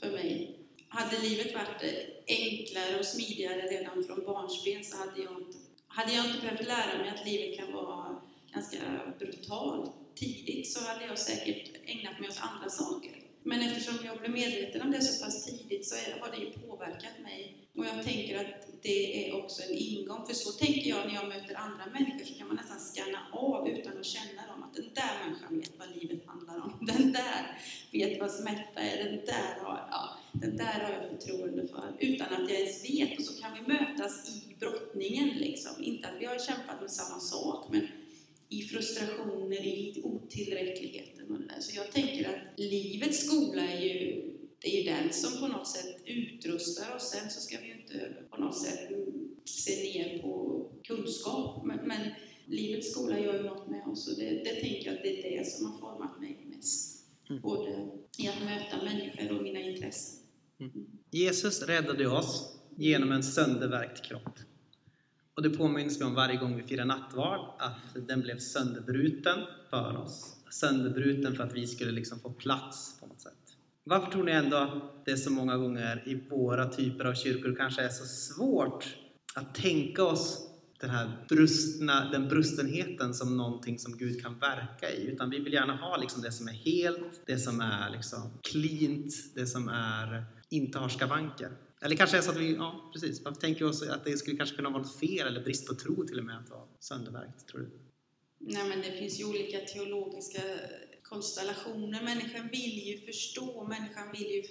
för mig. Hade livet varit enklare och smidigare redan från barnsben så hade jag inte, hade jag inte behövt lära mig att livet kan vara ganska brutalt tidigt så hade jag säkert ägnat mig åt andra saker. Men eftersom jag blev medveten om det så pass tidigt så har det ju påverkat mig. Och jag tänker att det är också en ingång. För så tänker jag när jag möter andra människor så kan man nästan scanna av utan att känna dem att den där människan vet vad livet handlar om. Den där vet vad smärta är. Den där har, ja, den där har jag förtroende för. Utan att jag ens vet. Och så kan vi mötas i brottningen liksom. Inte att vi har kämpat med samma sak men i frustrationer, i otillräckligheten och det där. Så jag tänker att livets skola är ju det är den som på något sätt utrustar oss. Sen så ska vi ju inte på något sätt se ner på kunskap. Men, men livets skola gör ju något med oss och det, det tänker jag att det är det som har format mig mest. Mm. Både i att möta människor och mina intressen. Jesus räddade oss genom en söndervärkt kropp. Och det påminns vi om varje gång vi firar nattvard, att den blev sönderbruten för oss. Sönderbruten för att vi skulle liksom få plats på något sätt. Varför tror ni ändå att det så många gånger i våra typer av kyrkor kanske är så svårt att tänka oss den här brustna, den brustenheten som någonting som Gud kan verka i. Utan vi vill gärna ha liksom det som är helt, det som är liksom cleant, det som är, inte har skavanker. Eller kanske är så att vi, ja precis, varför tänker vi oss att det skulle kanske kunna vara något fel eller brist på tro till och med att vara söndervärkt, tror du? Nej, men det finns ju olika teologiska konstellationer. Människan vill ju förstå, människan vill ju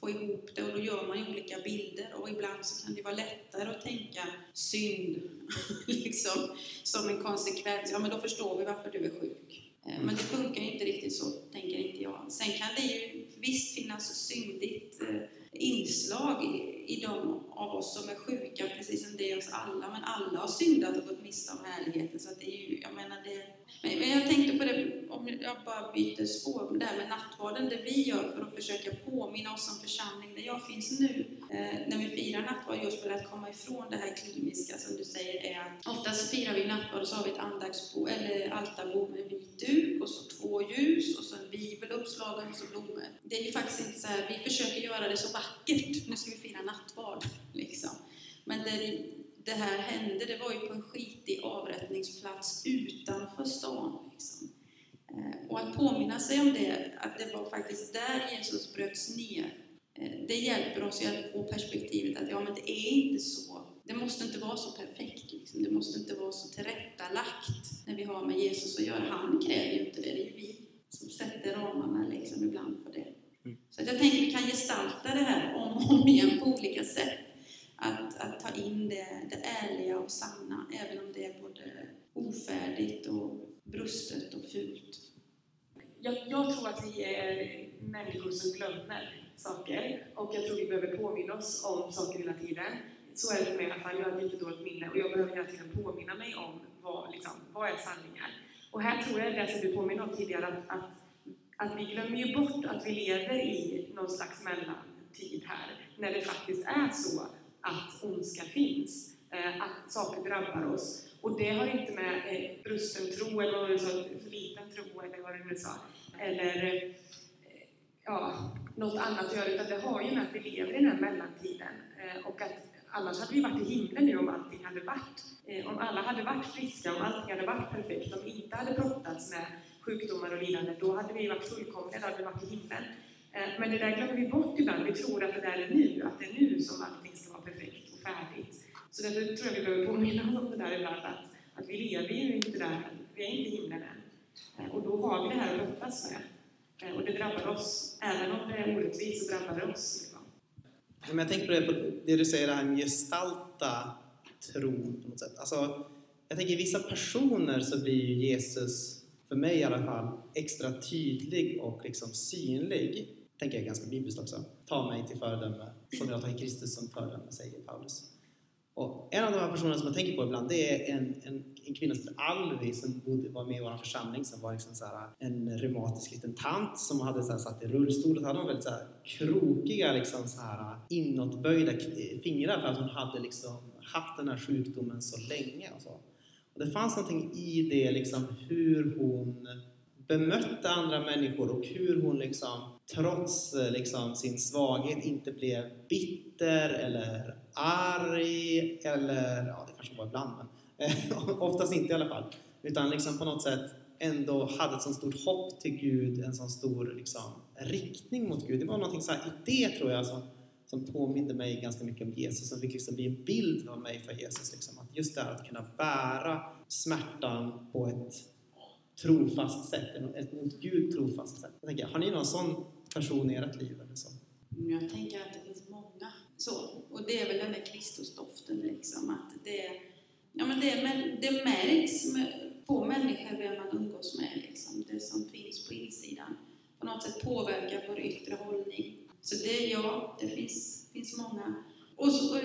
få ihop det och då gör man ju olika bilder och ibland så kan det vara lättare att tänka synd liksom, som en konsekvens. Ja, men då förstår vi varför du är sjuk. Eh, men det funkar ju inte riktigt så, tänker inte jag. Sen kan det ju visst finnas syndigt eh, inslag i, i de av oss som är sjuka, precis som det är oss alla. Men alla har syndat och gått miste om härligheten. Så att det är ju, jag menar det, men, men jag tänkte på det, om jag bara byter spår, det här med nattvarden, det vi gör för att försöka påminna oss som församling, där jag finns nu, eh, när vi firar nattvard, just för att komma ifrån det här kliniska som du säger, är att oftast firar vi nattvard och så har vi ett andagsbo, eller altarbord med vit duk och så två ljus och så en bibel uppslagen och så blommor. Det är ju faktiskt inte så här, vi försöker göra det så vackert, nu ska vi fira nattvard, liksom. Men det, det här hände, det var ju på en skitig avrättningsplats utanför stan. Liksom. Eh, och att påminna sig om det, att det var faktiskt där Jesus bröts ner, eh, det hjälper oss att få perspektivet att ja, men det är inte så. Det måste inte vara så perfekt, liksom. det måste inte vara så tillrättalagt när vi har med Jesus att göra. Han kräver ju inte det, det är ju vi som sätter ramarna liksom, ibland för det. Så att jag tänker att vi kan gestalta det här om och om igen på olika sätt att, att ta in det, det ärliga och sanna, även om det är både ofärdigt och brustet och fult. Jag, jag tror att vi är människor som glömmer saker och jag tror vi behöver påminna oss om saker hela tiden. Så är det för mig i alla fall. Jag har ett jättedåligt minne och jag behöver hela tiden påminna mig om vad, liksom, vad är sanningar. Och här tror jag det som du påminner om tidigare, att, att, att vi glömmer ju bort att vi lever i någon slags mellantid här, när det faktiskt är så att ondska finns, eh, att saker drabbar oss. Och det har inte med eh, brusten tro, eller vad du sa, för liten tro, eller vad du nu sa, eller eh, ja, något annat att göra, utan det har ju med att vi lever i den här mellantiden. Och att annars hade vi varit i himlen nu om allting hade varit, om alla hade varit friska, om allting hade varit perfekt, om vi inte hade brottats med sjukdomar och lidande, då hade vi varit fullkomliga, då hade vi varit i himlen. Eh, men det där glömmer vi bort ibland, vi tror att det där är nu, att det är nu som allting ska vara perfekt och färdigt. Så därför tror jag vi behöver påminna oss om det där ibland, att, att vi lever ju inte där, vi är inte i himlen än. Eh, och då har vi det här att brottas med. Eh, och det drabbar oss, även om det är orättvist så drabbar det oss. Liksom. Men jag tänker på det, på det du säger, det här med gestalta tron på något sätt. Alltså, jag tänker i vissa personer så blir ju Jesus, för mig i alla fall, extra tydlig och liksom synlig. Tänker jag ganska bibliskt också. Ta mig till föredöme, som jag tar Kristus som föredöme, säger Paulus. Och en av de här personerna som jag tänker på ibland, det är en, en, en kvinna som heter Alvi som bodde, var med i vår församling, som var liksom så här, en reumatisk liten tant som hade så här, satt i rullstol och så hade hon väldigt så här, krokiga, liksom, så här, inåtböjda fingrar för att hon hade liksom, haft den här sjukdomen så länge. Och, så och Det fanns någonting i det, liksom, hur hon bemötte andra människor och hur hon liksom, trots liksom, sin svaghet inte blev bitter eller arg eller, ja det kanske var ibland men eh, oftast inte i alla fall. Utan liksom på något sätt ändå hade ett så stort hopp till Gud, en sån stor liksom, riktning mot Gud. Det var någonting så här, i det tror jag som, som påminde mig ganska mycket om Jesus, som fick liksom bli en bild av mig för Jesus. Liksom. Att just det här att kunna bära smärtan på ett trofast sätt, ett mot Gud trofast sätt. Jag tänker, har ni någon sån person i ert liv? Eller så? Mm, jag tänker att det finns många så. Och det är väl den där Kristusdoften liksom. Att det, ja, men det, men det märks på människor vem man umgås med. Liksom. Det som finns på insidan. På något sätt påverkar vår yttre hållning. Så det, ja, det finns, finns många. Och så, och,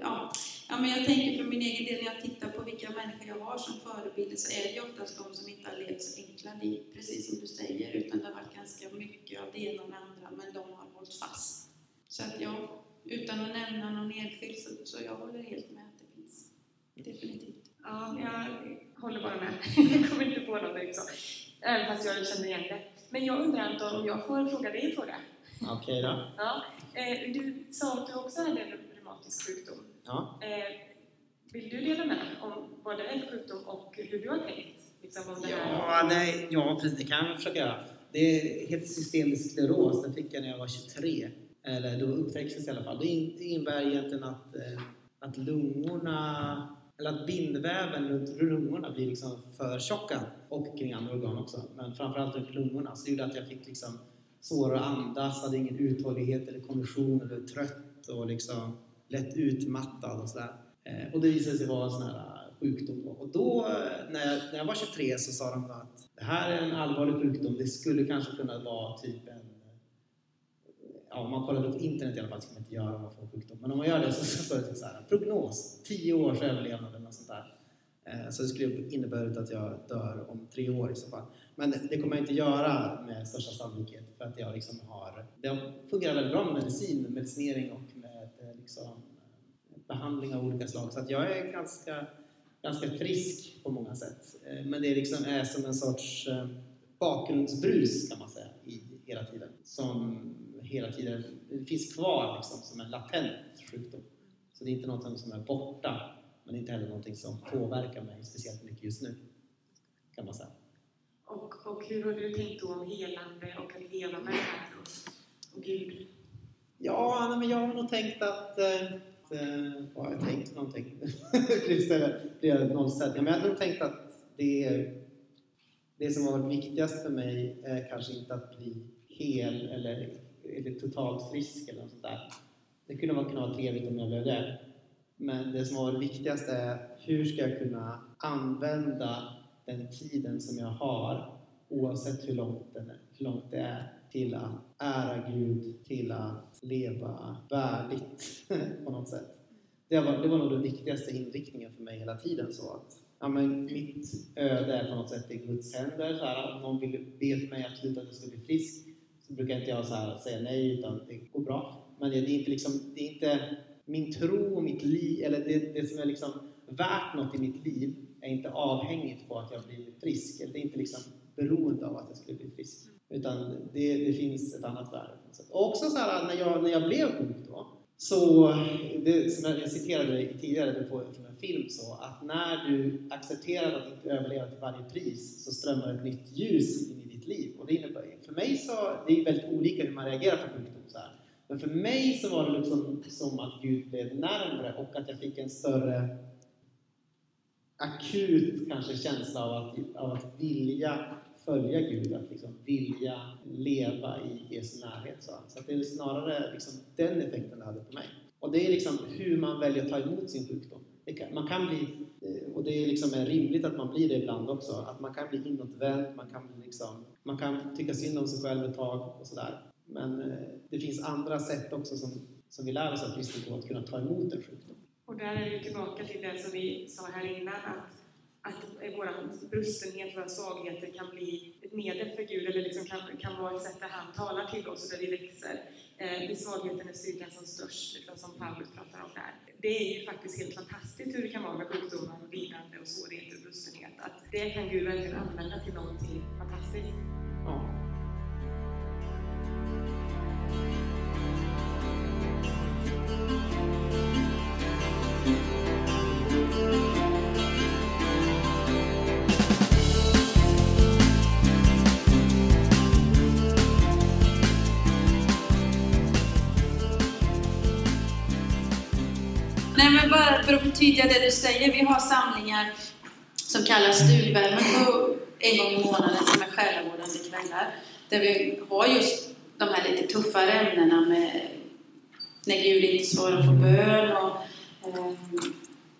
ja, ja, men jag tänker för min egen del, när jag tittar på vilka människor jag har som förebilder, så är det ju oftast de som inte har levt så enkla liv, precis som du säger, utan det har varit ganska mycket av det ena och det andra, men de har hållit fast. Så att ja, utan att nämna någon enskild, så, så jag håller helt med att det finns. Definitivt. Ja, jag håller bara med. jag kommer inte på något direkt så. Även fast jag känner igen det. Men jag undrar Anton, om jag får fråga dig en fråga? Okej okay, då. Ja. Eh, du sa att du också hade en reumatisk sjukdom. Ja. Eh, vill du dela med om vad det är för sjukdom och hur du har tänkt? Liksom, om det ja, det, ja, precis. Det kan jag försöka göra. Det heter systemisk skleros. Det fick jag när jag var 23. Eller då upptäcktes i alla fall. Det innebär egentligen att, eh, att lungorna eller att bindväven runt lungorna blir liksom förtjockad och kring andra organ också, men framförallt runt lungorna. Så det gjorde att jag fick liksom svårare att andas, hade ingen uthållighet eller kondition, eller trött och liksom lätt utmattad och sådär. Eh, och det visade sig vara en sån här eh, sjukdom. Då. Och då, eh, när jag, när jag var 23, så sa de att det här är en allvarlig sjukdom. Det skulle kanske kunna vara typ en ja, om man kollar på internet i alla fall ska man inte göra om man får sjukdom. Men om man gör det så står det typ så här, prognos, 10 års överlevnad eller något sånt där. Eh, så det skulle innebära att jag dör om tre år i så fall. Men det kommer jag inte göra med största sannolikhet för att jag liksom har, det fungerar väldigt bra med medicin, medicinering och med eh, liksom, eh, behandling av olika slag. Så att jag är ganska, ganska frisk på många sätt. Men det liksom är som en sorts bakgrundsbrus kan man säga i hela tiden. Som hela tiden finns kvar liksom, som en latent sjukdom. Så det är inte något som är borta, men inte heller något som påverkar mig speciellt mycket just nu. Kan man säga. Och, och hur har du tänkt då om helande och att leva med här och Gud? Ja, men jag har nog tänkt att eh, vad har jag tänkt någonting? Istället blir jag nollställd. Ja, men jag har nog tänkt att det, det som har varit viktigast för mig är kanske inte att bli hel eller, eller totalt frisk eller något sånt där. Det kunde vara, kunna vara trevligt om jag blev det. Men det som var det viktigaste är hur ska jag kunna använda den tiden som jag har oavsett hur långt, den, hur långt det är till att ära Gud, till att leva värdigt på något sätt. Det var, det var nog den viktigaste inriktningen för mig hela tiden. så att ja, men Mitt öde är på något sätt i Guds händer. Så här, om någon vill be för mig absolut att jag ska bli frisk så brukar inte jag så här säga nej, utan det går bra. Men det är inte, liksom, det är inte min tro och mitt liv, eller det, det som är liksom värt något i mitt liv är inte avhängigt på att jag blir frisk. Det är inte liksom beroende av att jag skulle bli frisk. Utan det, det finns ett annat värde. Och också så här, när jag, när jag blev sjuk då, så, det, som jag citerade tidigare från en film, så att när du accepterar att inte överleva till varje pris så strömmar ett nytt ljus in i ditt liv. Och det innebär, för mig så, det är väldigt olika hur man reagerar på sjukdom. Så här. Men för mig så var det liksom som att Gud blev närmre och att jag fick en större akut kanske känsla av att, av att vilja följa Gud, att liksom vilja leva i Jesu närhet. Så, så det är snarare liksom den effekten det hade på mig. Och det är liksom hur man väljer att ta emot sin sjukdom. Kan, man kan bli, eh, och det är liksom rimligt att man blir det ibland också, att man kan bli inåtvänd, man kan, liksom, man kan tycka synd om sig själv ett tag och sådär. Men eh, det finns andra sätt också som, som vi lär oss av kristen tro att kunna ta emot en sjukdom. Och där är vi tillbaka till det som vi sa här innan, att att vår brustenhet, våra svagheter kan bli ett medel för Gud, eller liksom kan, kan vara ett sätt där han talar till oss och där vi växer. Eh, I svagheten är styrkan som störst, liksom som Paulus pratar om där. Det är ju faktiskt helt fantastiskt hur det kan vara med sjukdomar, och lidande och svårigheter och brustenhet. Att det kan Gud verkligen använda till någonting fantastiskt. Ja. Nej, men bara för att förtydliga det du säger. Vi har samlingar som kallas Stugvärmen en gång i månaden som är själavårdande kvällar. Där vi har just de här lite tuffare ämnena med när Gud inte svarar på bön och eh,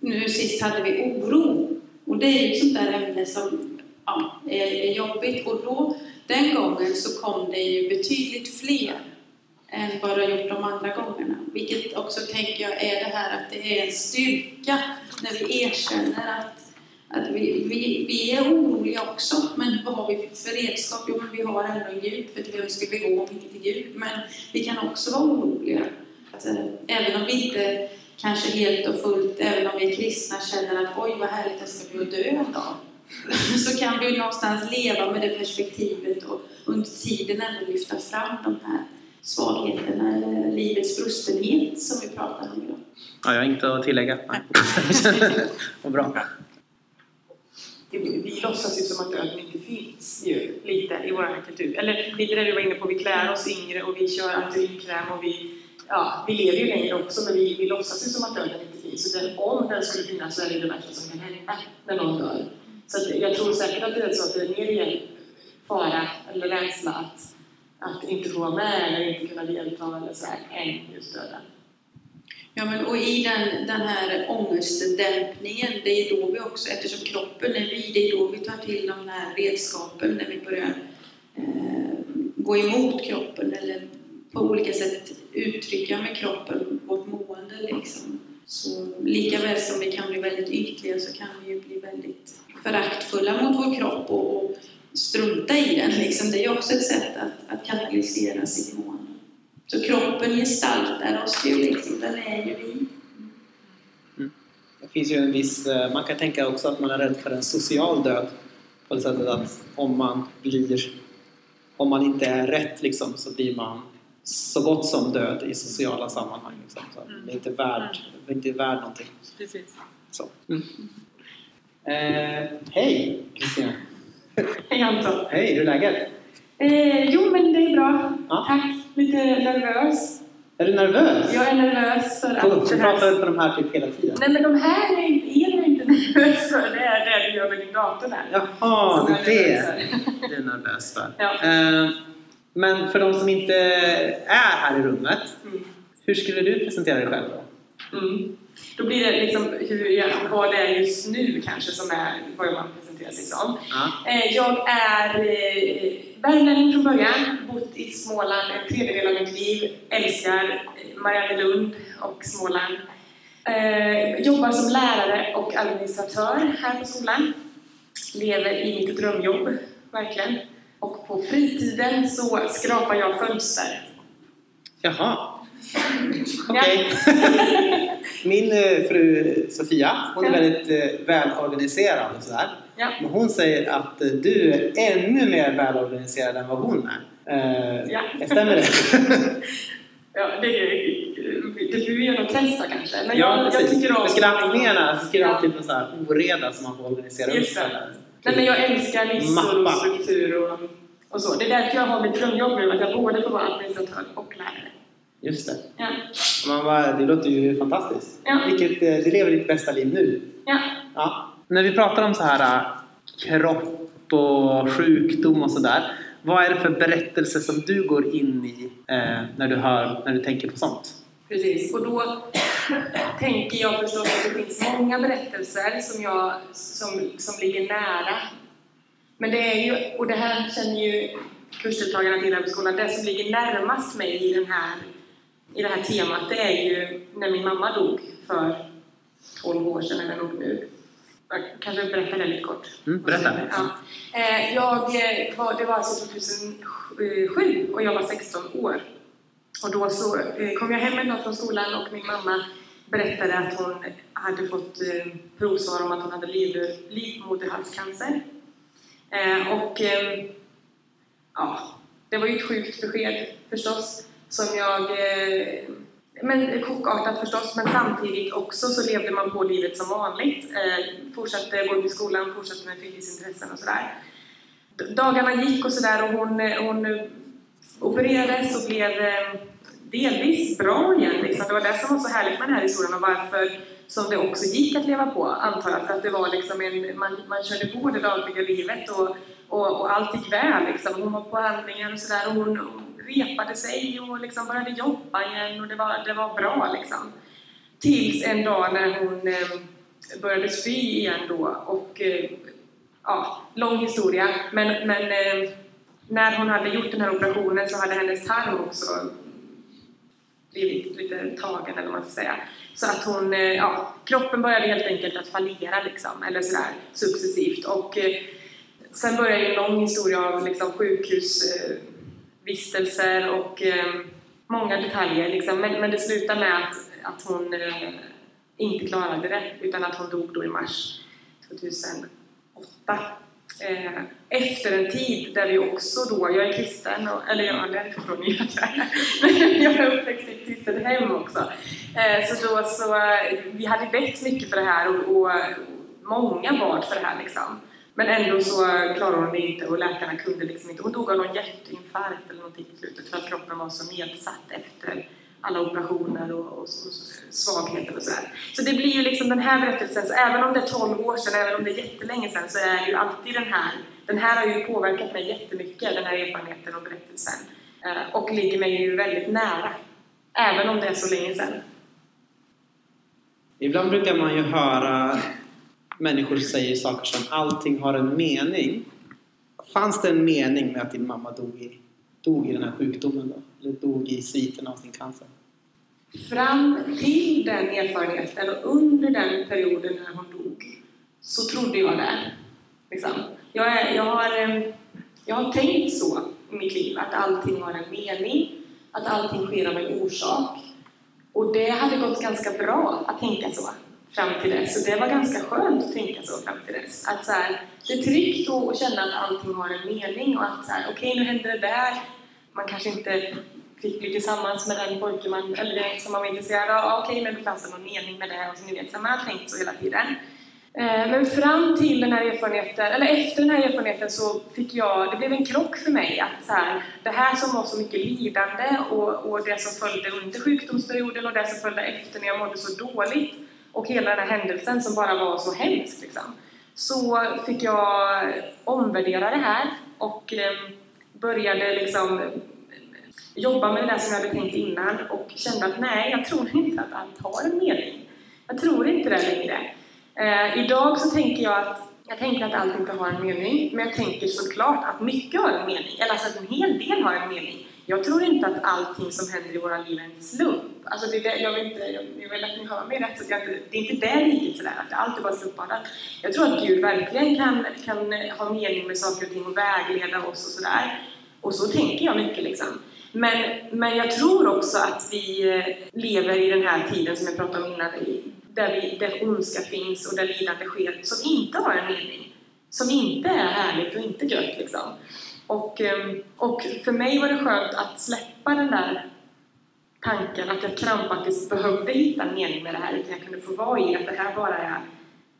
nu sist hade vi oro. Och det är ju ett sånt där ämne som ja, är, är jobbigt. Och då, den gången så kom det ju betydligt fler än vad det har gjort de andra gångerna. Vilket också tänker jag är det här att det är en styrka när vi erkänner att, att vi, vi, vi är oroliga också. Men vad har vi för redskap? Jo, men vi har ändå en Gud. För till vem ska vi gå om inte till Gud? Men vi kan också vara oroliga. Att, äh, även om vi inte kanske helt och fullt, även om vi är kristna, känner att oj vad härligt jag ska bli att dö en dag. Så kan vi någonstans leva med det perspektivet och under tiden ändå lyfta fram de här svagheterna eller livets brustenhet som vi pratar om idag. Ja, jag har inte att tillägga. Vad bra. Vi, vi låtsas ju som att döden inte finns ju, lite i vår kultur. Eller lite det du var inne på, vi klär oss yngre och vi kör antirynkräm och vi, ja, vi lever ju längre också men vi, vi låtsas ju som att döden inte finns. Så den, om den skulle finnas så är det det värsta som kan hända när någon dör. Så att jag tror säkert att det är så att det är mer igen fara eller rädsla att, att inte få vara med eller inte kunna delta eller så här, än just döden. Ja, men och i den, den här ångestdämpningen, det är då vi också, eftersom kroppen är vi, det är då vi tar till de här redskapen när vi börjar eh, gå emot kroppen eller på olika sätt uttrycka med kroppen vårt mående. Liksom. Så lika väl som vi kan bli väldigt ytliga så kan vi ju bli väldigt föraktfulla mot vår kropp och, och strunta i den. Liksom. Det är ju också ett sätt att, att katalysera sitt mående. Så kroppen gestaltar oss ju liksom, den är ju vi. Det finns ju en viss, eh, man kan tänka också att man är rädd för en social död. På det sättet att om man blir, om man inte är rätt liksom, så blir man så gott som död i sociala sammanhang. Liksom. Så det är inte värd, det är inte värd någonting. Precis. Så. Mm. Eh, hej Kristina! Hej Anton! Hej, hur är läget? Eh, jo, men det är bra. Ja. Tack. Lite nervös. Är du nervös? Jag är nervös för Får att... får det prata här... ut med de här typ hela tiden? Nej, men de här är är jag inte nervös för. Det är det du gör med din dator där. Jaha, det är det du är nervös för. Ja. Eh, men för de som inte är här i rummet, Mm. hur skulle du presentera dig själv då? Mm. Då blir det liksom hur jag, vad det är just nu kanske som är vad man presenterar sig som. Ja. Eh, Jag är eh, värmlänning från början, bott i Småland en tredjedel av mitt liv, älskar eh, Mariannelund och Småland. Eh, jobbar som lärare och administratör här på skolan. Lever i mitt drömjobb, verkligen. Och på fritiden så skrapar jag fönster. Jaha. Okej. Min eh, fru Sofia, hon är väldigt eh, välorganiserad och sådär. Ja. Men hon säger att eh, du är ännu mer välorganiserad än vad hon är. Eh, Ja. Stämmer det? Ja, det, det får vi göra något testa kanske. Men ja, jag, tycker om... Skulle jag Ja. lite så här oreda som man får organisera upp Just stället. Nej, men jag älskar listor och Mappa. struktur och, och så. Det är därför jag har mitt drömjobb nu, att jag både får vara administratör och lärare. Just det. Ja. Man bara, det låter ju fantastiskt. Ja. Vilket, eh, du lever ditt bästa liv nu. Ja. Ja. När vi pratar om så här äh, kropp och sjukdom och sådär. Vad är det för berättelse som du går in i eh, när, du hör, när du tänker på sånt? Precis, och då tänker jag förstås att det finns många berättelser som, jag, som, som ligger nära. Men det är ju, och det här känner ju kursdeltagarna till här på skolan, det som ligger närmast mig i, den här, i det här temat, det är ju när min mamma dog för 12 år sedan eller det nog nu. Kanske berättar det lite kort. Mm, berätta. Ja. Eh, Jag var, det var alltså 2007 och jag var 16 år. Och då så eh, kom jag hem en dag från skolan och min mamma berättade att hon hade fått eh, provsvar om att hon hade liv- livmoderhalscancer. Och ja, det var ju ett sjukt besked förstås som jag men chockartat förstås, men samtidigt också så levde man på livet som vanligt. Eh, fortsatte gå till skolan, fortsatte med fritidsintressen och sådär. Dagarna gick och sådär och hon, eh, hon opererades och blev eh, delvis bra igen. Liksom. Det var det som var så härligt med den här historien och varför som det också gick att leva på, antar jag. För att det var liksom en, man, man körde på det dagliga livet och, och, och allt gick väl. Liksom. Hon var på handlingar och sådär. Och hon repade sig och liksom började jobba igen och det var, det var bra. Liksom. Tills en dag när hon eh, började spy igen då. Och, eh, ja, lång historia. Men, men eh, när hon hade gjort den här operationen så hade hennes tarm också blivit lite tagen eller vad man ska säga. Så att hon, eh, ja, kroppen började helt enkelt att fallera liksom, eller sådär successivt. Och eh, sen började en lång historia av liksom, sjukhusvistelser eh, Vistelser och eh, många detaljer liksom. men, men det slutade med att, att hon eh, inte klarade det utan att hon dog då i mars 2008 eh, efter en tid där vi också då, jag är kristen, och, eller ja, det förstår ni att jag är, jag är uppväxt i ett kristet hem också. Eh, så då så, eh, vi hade bett mycket för det här och, och många bad för det här liksom. Men ändå så klarade hon det inte och läkarna kunde liksom inte. Hon dog av någon hjärtinfarkt eller någonting i slutet för att kroppen var så nedsatt efter alla operationer och, och, och svagheter och sådär. Så det blir ju liksom den här berättelsen, så även om det är 12 år sedan, även om det är jättelänge sedan, så är det ju alltid den här, den här har ju påverkat mig jättemycket, den här erfarenheten och berättelsen. Eh, och ligger mig ju väldigt nära, även om det är så länge sedan. Ibland brukar man ju höra människor säger saker som allting har en mening. Fanns det en mening med att din mamma dog i, dog i den här sjukdomen då? Eller dog i sviten av sin cancer? Fram till den erfarenheten och under den perioden när hon dog så trodde jag det. Liksom. Jag, är, jag, har, eh, jag har tänkt så i mitt liv, att allting har en mening, att allting sker av en orsak. Och det hade gått ganska bra att tänka så fram till dess. Och det var ganska skönt att tänka så fram till dess. Att så här, det är tryggt att känna att allting har en mening och att så här, okej okay, nu händer det där. Man kanske inte fick bli tillsammans med den pojke man, eller den som man var intresserad av. Okej, okay, men det fanns det någon mening med det och så ni vet, så man har tänkt så hela tiden. Eh, men fram till den här erfarenheten, eller efter den här erfarenheten så fick jag, det blev en krock för mig att så här, det här som var så mycket lidande och, och det som följde under sjukdomsperioden och det som följde efter när jag mådde så dåligt och hela den här händelsen som bara var så hemsk liksom, så fick jag omvärdera det här och ehm, började liksom jobba med det där som jag hade tänkt innan och kände att nej, jag tror inte att allt har en mening. Jag tror inte det längre. Eh, idag så tänker jag att jag tänker att allt inte har en mening, men jag tänker såklart att mycket har en mening, eller alltså att en hel del har en mening. Jag tror inte att allting som händer i våra liv är en slump. Alltså det, är jag, vill inte, jag vill att ni hör mig rätt, så jag det är inte det riktigt sådär, att allt är bara slumpartat. Jag tror att Gud verkligen kan, kan eh, ha mening med saker och ting och vägleda oss och sådär. Och så tänker jag mycket liksom. Men, men jag tror också att vi eh, lever i den här tiden som jag pratade om innan, där, vi, där ondska finns och där lidande sker, som inte har en mening. Som inte är härligt och inte gött liksom. Och, ehm, och för mig var det skönt att släppa den där tanken att jag krampaktigt behövde hitta en mening med det här, utan jag kunde få vara i att det här bara är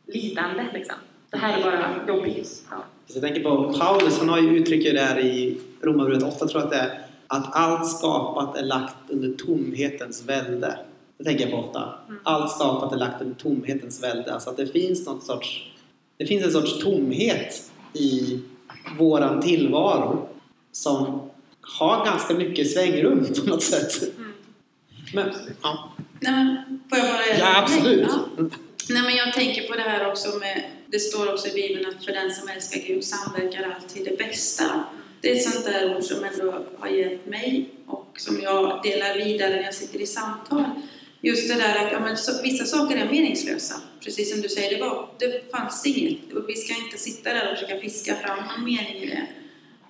lidande. Liksom. Det här är bara jobbigt. Ja. Jag tänker på Paulus, han har ju uttryckt det här i Romarbrevet 8, tror jag att det är, att allt skapat är lagt under tomhetens välde. Det tänker jag på ofta. Mm. Allt skapat är lagt under tomhetens välde. Alltså att det finns något sorts... Det finns en sorts tomhet i våran tillvaro som har ganska mycket svängrum på något sätt. Mm. Men, ja. Nej, får jag bara... Ja, absolut. Ja. Nej, men jag tänker på det här också med... Det står också i Bibeln att för den som älskar Gud samverkar alltid det bästa. Det är ett sånt där ord som ändå har hjälpt mig och som jag delar vidare när jag sitter i samtal. Just det där att ja, men, så, vissa saker är meningslösa. Precis som du säger, det, var, det fanns inget. Vi ska inte sitta där och försöka fiska fram någon mening i det.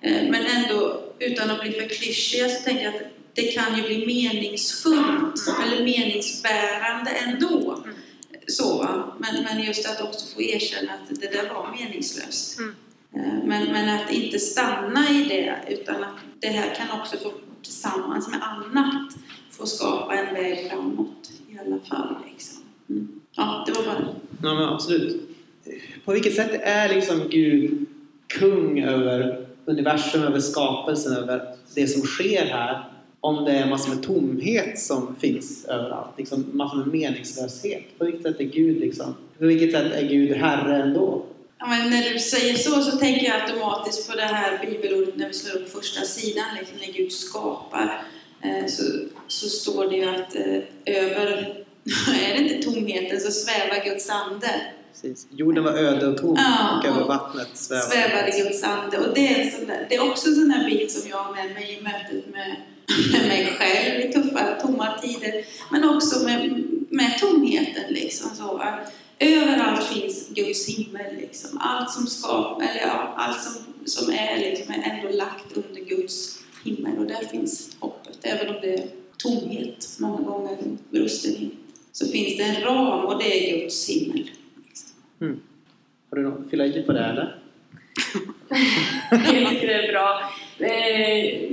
Eh, men ändå, utan att bli för klyschiga, så tänker jag att det kan ju bli meningsfullt eller meningsbärande ändå. Så, men, men just att också få erkänna att det där var meningslöst. Mm. Eh, men, men att inte stanna i det, utan att det här kan också få tillsammans med annat få skapa en väg framåt i alla fall. Liksom. Mm. Ja, det var bara Ja, men absolut. På vilket sätt är liksom Gud kung över universum, över skapelsen, över det som sker här? om det är massor med tomhet som finns överallt. Liksom massor med meningslöshet. På vilket sätt är Gud liksom? På vilket sätt är Gud Herre ändå? Ja, men när du säger så så tänker jag automatiskt på det här bibelordet när vi slår upp första sidan, liksom när Gud skapar. Eh, så, så står det ju att eh, över, är det inte tomheten, så svävar Guds ande. Precis. Jorden var öde och tom Ja, och över vattnet svävade. Svävade Guds ande. Och det är, där, det är också en sån här bild som jag har med mig i mötet med, med mig själv i tuffa, tomma tider. Men också med, med tomheten liksom. Så? Överallt finns Guds himmel liksom. Allt som skapar, eller ja, allt som, som är liksom är ändå lagt under Guds himmel. Och där finns hoppet. Även om det är tomhet många gånger, brustenhet. Så finns det en ram och det är Guds himmel. Har du något att fylla i på det eller? jag tycker det är bra. Eh,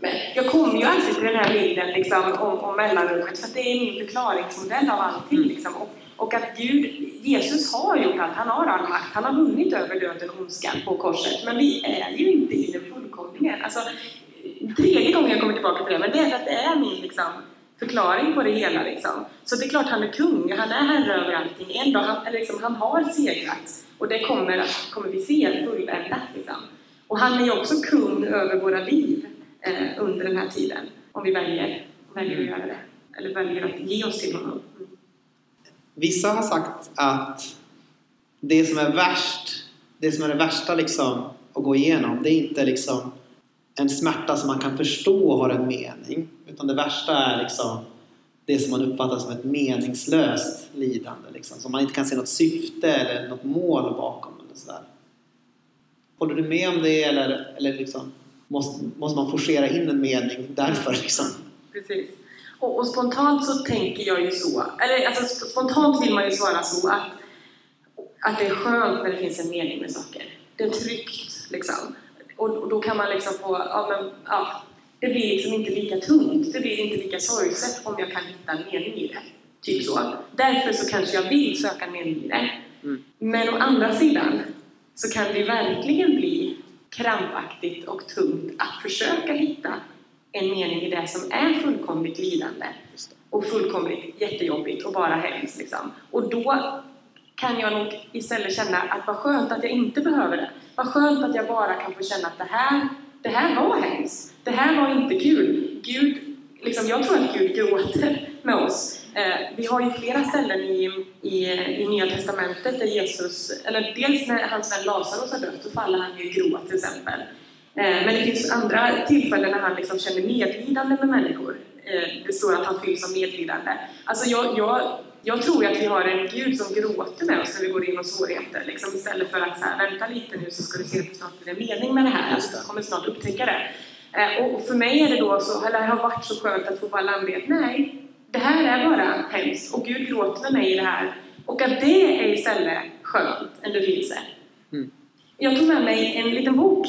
Men jag kommer ju alltid till den här bilden liksom, om, om mellanrummet för att det är min förklaringsmodell av allting. Liksom. Och, och att Gud, Jesus har gjort allt, han har all makt, han har vunnit över döden och ondskan på korset. Men vi är ju inte i den fullkomningen. Alltså, tredje gången jag kommer tillbaka till det, men det är för att det är min liksom, förklaring på det hela. Liksom. Så det är klart han är kung, han är herre över allting. En dag, han, liksom, han har segrat och det kommer, att, kommer vi se fulländat. Liksom. Och han är ju också kung över våra liv eh, under den här tiden, om vi väljer, väljer att göra det. Eller väljer att ge oss till honom. Mm. Vissa har sagt att det som är värst, det som är det värsta liksom att gå igenom, det är inte liksom en smärta som man kan förstå har en mening. Utan det värsta är liksom det som man uppfattar som ett meningslöst lidande. Liksom, som man inte kan se något syfte eller något mål bakom. Eller sådär. Håller du med om det eller, eller liksom, måste, måste man forcera in en mening därför? Liksom? Precis. Och, och spontant så tänker jag ju så, eller alltså spontant vill man ju svara så att, att det är skönt när det finns en mening med saker. Det är tryggt liksom. Och, då kan man liksom få, ja men, ja, det blir liksom inte lika tungt, det blir inte lika sorgset om jag kan hitta en mening i det. Typ så. Därför så kanske jag vill söka en mening i det. Mm. Men å andra sidan så kan det verkligen bli krampaktigt och tungt att försöka hitta en mening i det som är fullkomligt lidande och fullkomligt jättejobbigt och bara hemskt. Liksom. Och då kan jag nog istället känna att vad skönt att jag inte behöver det. Vad skönt att jag bara kan få känna att det här, det här var hemskt. Det här var inte kul. Gud, liksom, jag tror att Gud gråter med oss. Eh, vi har ju flera ställen i, i, i Nya Testamentet där Jesus, eller dels när hans vän Lazarus har dött så faller han ju i gråt till exempel. Eh, Men det finns andra tillfällen när han liksom känner medlidande med människor. Eh, Det står att han fylls av medlidande. Alltså jag, jag, jag tror ju att vi har en Gud som gråter med oss när vi går in i svårigheter. Liksom istället för att så här, vänta lite nu så ska du se att det snart en mening med det här. Alltså, du kommer snart upptäcka det. Eh, Och för mig är det då så, eller det har varit så skönt att få bara landa att nej, det här är bara hemskt och Gud gråter med mig i det här. Och att det är istället skönt, en befrielse. Mm. Jag tog med mig en liten bok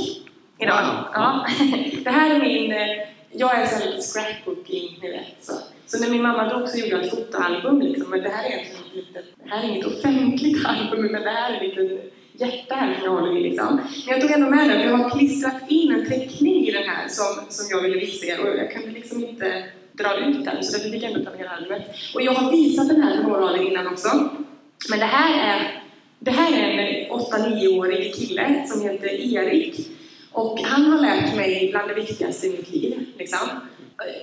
idag. Wow. Ja. Det här är min... eh, Jag är så här lite scrapbooking, ni vet. Så så när min mamma dog så gjorde jag ett fotoalbum liksom. Men det här är egentligen det här är inget offentligt album men det här är lite hjärta här som jag håller i liksom. Men jag tog ändå med den för jag har klistrat in en teckning i den här som, som jag ville visa er och jag kunde liksom inte dra ut den så därför fick jag ändå ta med hela albumet. Och jag har visat den här för några av er innan också. Men det här är, det här är en 8-9-årig kille som heter Erik. Och han har lärt mig bland det viktigaste i mitt liv. Liksom.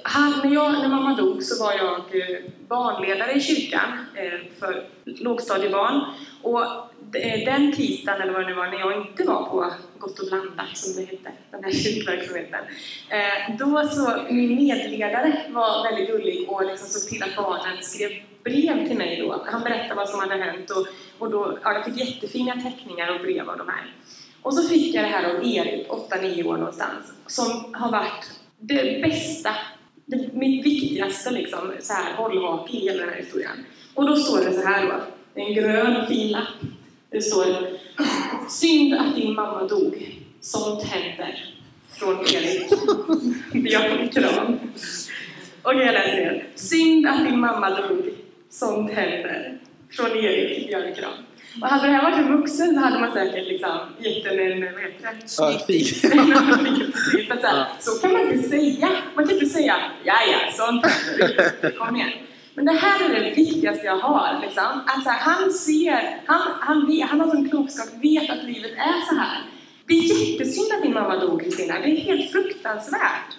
Han, när, jag, när mamma dog så var jag eh, barnledare i kyrkan eh, för lågstadiebarn. Och eh, den tisdagen, eller vad det nu var, när jag inte var på Gott och blandat, som det hette, den här kyrkverksamheten, då så, min medledare var väldigt gullig och liksom såg till att barnen skrev brev till mig då. Han berättade vad som hade hänt och, och då, ja, jag fick jättefina teckningar och brev av de här. Och så fick jag det här av Erik, 8-9 år någonstans, som har varit det bästa, det, mitt viktigaste liksom, så här, hållhake i hela den här historien. Och då står det så här då, en grön fin lapp. Det står Synd att din mamma dog, sånt händer. Från Erik Björn Kram. Okej, jag läser igen. Synd att din mamma dog, sånt händer. Från Erik Björnkram. Och hade det här varit en vuxen så hade man säkert liksom gett den en, vad heter det? Örfil. Så, kan man inte säga. Man kan inte säga ja, ja, sånt händer. Kom igen. Men det här är det viktigaste jag har. Liksom. Alltså, han ser, han, han, han har sån klokskap, vet att livet är så här. Det är jättesynd att din mamma dog Kristina, det är helt fruktansvärt.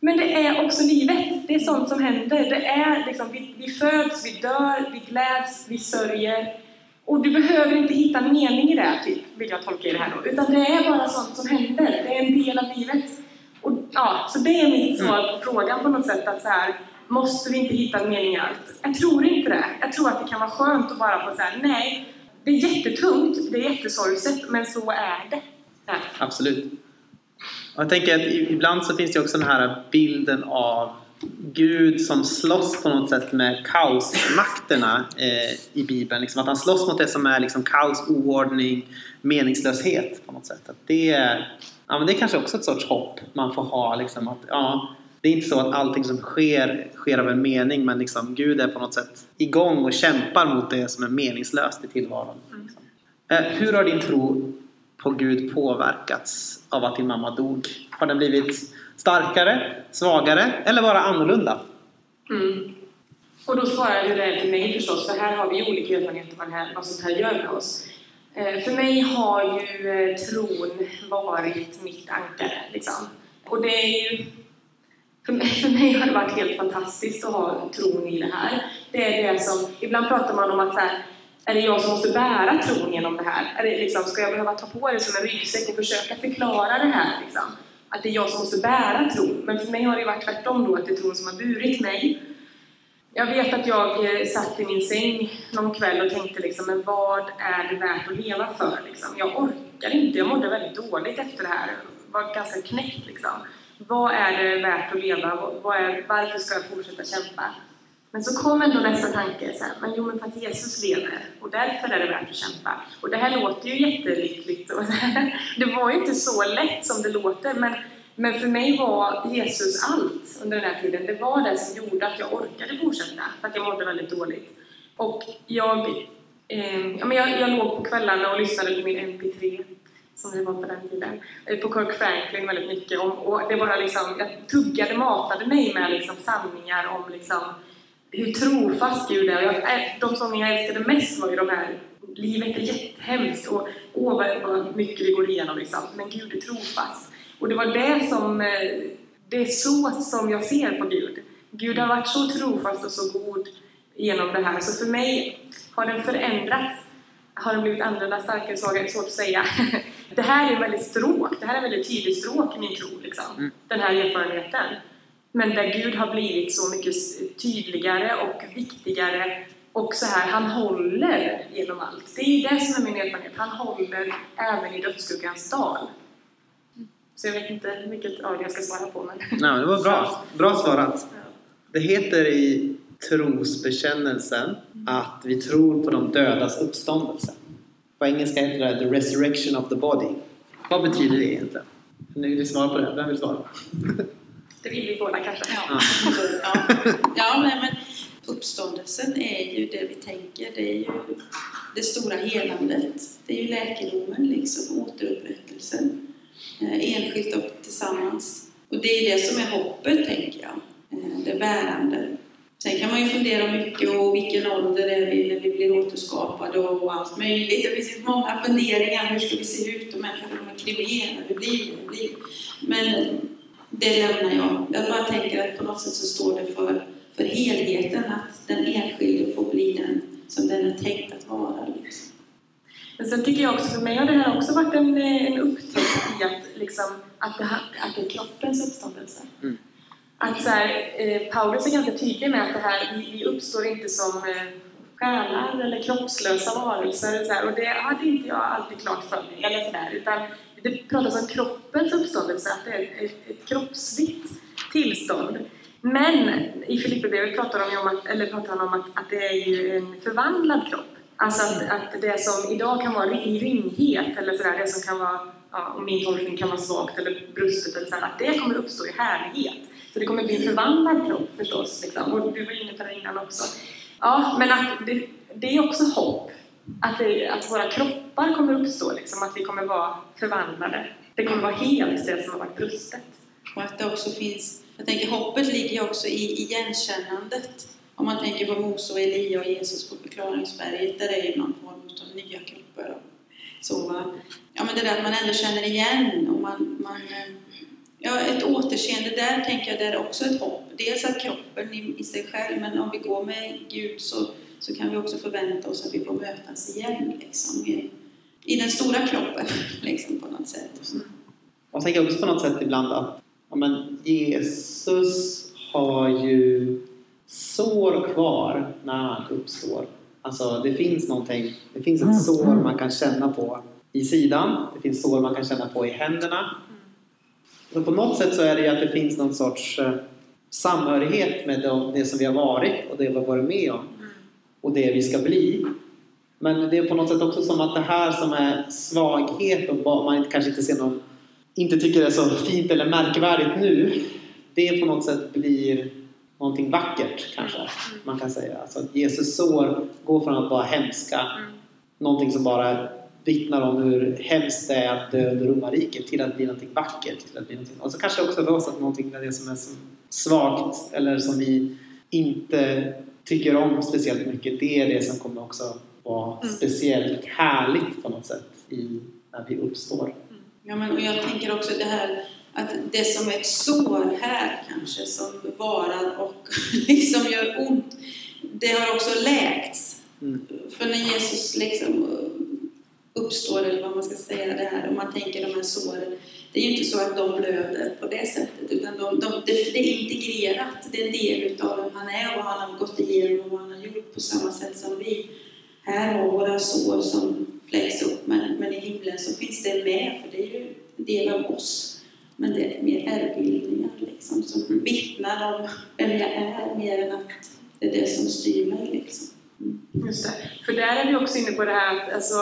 Men det är också livet, det är sånt som händer. Det är liksom, vi, vi föds, vi dör, vi gläds, vi sörjer. Och du behöver inte hitta en mening i det, typ, vill jag tolka i det här då. Utan det är bara sånt som händer, det är en del av livet. Och, ja, så det är mitt svar på frågan på något sätt. att så här, Måste vi inte hitta en mening i allt? Jag tror inte det. Jag tror att det kan vara skönt att bara få säga nej, det är jättetungt, det är jättesorgset, men så är det. Ja. Absolut. Och jag tänker att ibland så finns det också den här bilden av Gud som slåss på något sätt med kaosmakterna eh, i Bibeln. Liksom att han slåss mot det som är liksom kaos, oordning, meningslöshet på något sätt. Att det, är, ja, men det är kanske också ett sorts hopp man får ha. Liksom, att, ja, det är inte så att allting som sker sker av en mening men liksom, Gud är på något sätt igång och kämpar mot det som är meningslöst i tillvaron. Liksom. Eh, hur har din tro på Gud påverkats av att din mamma dog? Har den blivit starkare, svagare eller bara annorlunda? Mm. Och då svarar jag hur det är för mig förstås, för här har vi olika erfarenheter vad, här, vad sånt här gör med oss. Eh, för mig har ju eh, tron varit mitt ankare. Liksom. Och det är ju... För mig, för mig har det varit helt fantastiskt att ha tron i det här. Det är det som... Ibland pratar man om att så här, är det jag som måste bära tron genom det här? Är det liksom, ska jag behöva ta på det som en ryggsäck och försöka förklara det här? Liksom? Att det är jag som måste bära tron. Men för mig har det varit tvärtom då, att det är tron som har burit mig. Jag vet att jag eh, satt i min säng någon kväll och tänkte liksom, men vad är det värt att leva för? Liksom? Jag orkar inte, jag mådde väldigt dåligt efter det här. Jag var ganska knäckt liksom. Vad är det värt att leva? Vad är, varför ska jag fortsätta kämpa? Men så kom ändå nästa tanke, så här, men jo men för att Jesus lever och därför är det värt att kämpa. Och det här låter ju jättelyckligt och det var ju inte så lätt som det låter men, men för mig var Jesus allt under den här tiden. Det var det som gjorde att jag orkade fortsätta, för att jag mådde väldigt dåligt. Och jag, eh, ja, men jag, jag låg på kvällarna och lyssnade på min MP3 som det var på den tiden, eh, på Kirk Franklin väldigt mycket. Och, och det bara liksom, jag tuggade, matade mig med liksom sanningar om liksom hur trofast Gud är. Jag, de sånger jag älskade mest var ju de här Livet är jättehemskt och åh vad, mycket vi går igenom liksom. Men Gud är trofast. Och det var det som, eh, det är så som jag ser på Gud. Gud har varit så trofast och så god genom det här. Så för mig har den förändrats. Har den blivit annorlunda, starkare, svagare? Svårt att säga. Det här är väldigt stråk. Det här är väldigt tydligt stråk i min tro. Liksom. Den här erfarenheten. Men där Gud har blivit så mycket tydligare och viktigare och så här, han håller genom allt. Det är det som är min erfarenhet. Han håller även i dödsskuggans dal. Så jag vet inte vilket av det jag ska svara på. Men... Nej, det var bra. Bra svarat. Det heter i trosbekännelsen att vi tror på de dödas uppståndelse. På engelska heter det the resurrection of the body. Vad betyder det egentligen? Ni vill svara på det? Vem vill svara? Det vill vi båda kanske. Ja, ja. ja nej, men uppståndelsen är ju det vi tänker. Det är ju det stora helandet. Det är ju läkedomen, liksom, återupprättelsen. Eh, enskilt och tillsammans. Och det är det som är hoppet, tänker jag. Eh, det bärande. Sen kan man ju fundera mycket och vilken ålder är vi när vi blir återskapade och allt möjligt. Det finns ju många funderingar. Hur ska vi se ut? Och människor kommer krimiera. Hur blir det? Hur blir det? Men det lämnar jag. Jag bara tänker att på något sätt så står det för, för helheten, att den enskilde får bli den som den är tänkt att vara. Liksom. Men sen tycker jag också, för mig har det här också varit en, en upptäckt i att, liksom, att, det, här- att det är kroppens uppståndelse. Mm. Att så här, eh, Paulus är ganska tydlig med att det här, vi, vi uppstår inte som eh, själar eller kroppslösa varelser. Så här, och det hade inte jag alltid klart för mig. Eller så där, utan det pratas om kroppens uppståndelse, att det är ett, ett kroppsligt tillstånd. Men i Filipperbrevet pratar de om att, eller pratar han om att, att det är ju en förvandlad kropp. Alltså att, att det som idag kan vara i ringhet, eller sådär, det som kan vara, ja, om min tolkning kan vara svagt eller brustet, eller sådär, att det kommer uppstå i härlighet. Så det kommer bli en förvandlad kropp förstås. Liksom. Och du var inne på det innan också. Ja, men att det, det är också hopp att, det, att våra kroppar kommer uppstå, liksom, att vi kommer vara förvandlade. Det kommer vara helt det som har varit brustet. Och att det också finns, jag tänker hoppet ligger ju också i igenkännandet. Om man tänker på Mose och Elia och Jesus på förklaringsberget, där är ju någon form av nya kroppar. Så, ja, men det där att man ändå känner igen och man, man eh, Ja, ett återseende där tänker jag, det är också ett hopp. Dels att kroppen i, i sig själv, men om vi går med Gud så, så kan vi också förvänta oss att vi får mötas igen liksom, i, i den stora kroppen liksom, på något sätt. Mm. Jag tänker också på något sätt ibland att ja, men Jesus har ju sår kvar när han uppstår. Alltså det finns någonting, det finns ett sår man kan känna på i sidan, det finns sår man kan känna på i händerna. Så på något sätt så är det ju att det finns någon sorts eh, samhörighet med det som vi har varit och det vi har varit med om och det vi ska bli. Men det är på något sätt också som att det här som är svaghet och man kanske inte ser någon, inte tycker det är så fint eller märkvärdigt nu, det på något sätt blir någonting vackert kanske man kan säga. Alltså att Jesus sår går från att vara hemska, mm. någonting som bara vittnar om hur hemskt det är att dö under romarriket till att bli någonting vackert. Till att bli någonting, och så kanske också för oss att någonting med det som är så svagt eller som vi inte tycker om speciellt mycket, det är det som kommer också vara mm. speciellt härligt på något sätt i, när vi uppstår. Mm. Ja, men och jag tänker också det här att det som är ett sår här kanske som varar och liksom gör ont, det har också läkts. Mm. För när Jesus liksom uppstår, eller vad man ska säga, det här, om man tänker de här såren, det är ju inte så att de blöder på det sättet, utan de, de, det, är integrerat, det är en del utav vem han är och vad han har gått igenom och vad han har gjort på samma sätt som vi. Här har våra sår som fläks upp, men, men i himlen så finns det med, för det är ju en del av oss. Men det är mer ärrbildningar liksom, som vittnar om vem jag är, mer än att det är det som styr mig. Liksom. Mm. Just det. För där är vi också inne på det här att alltså,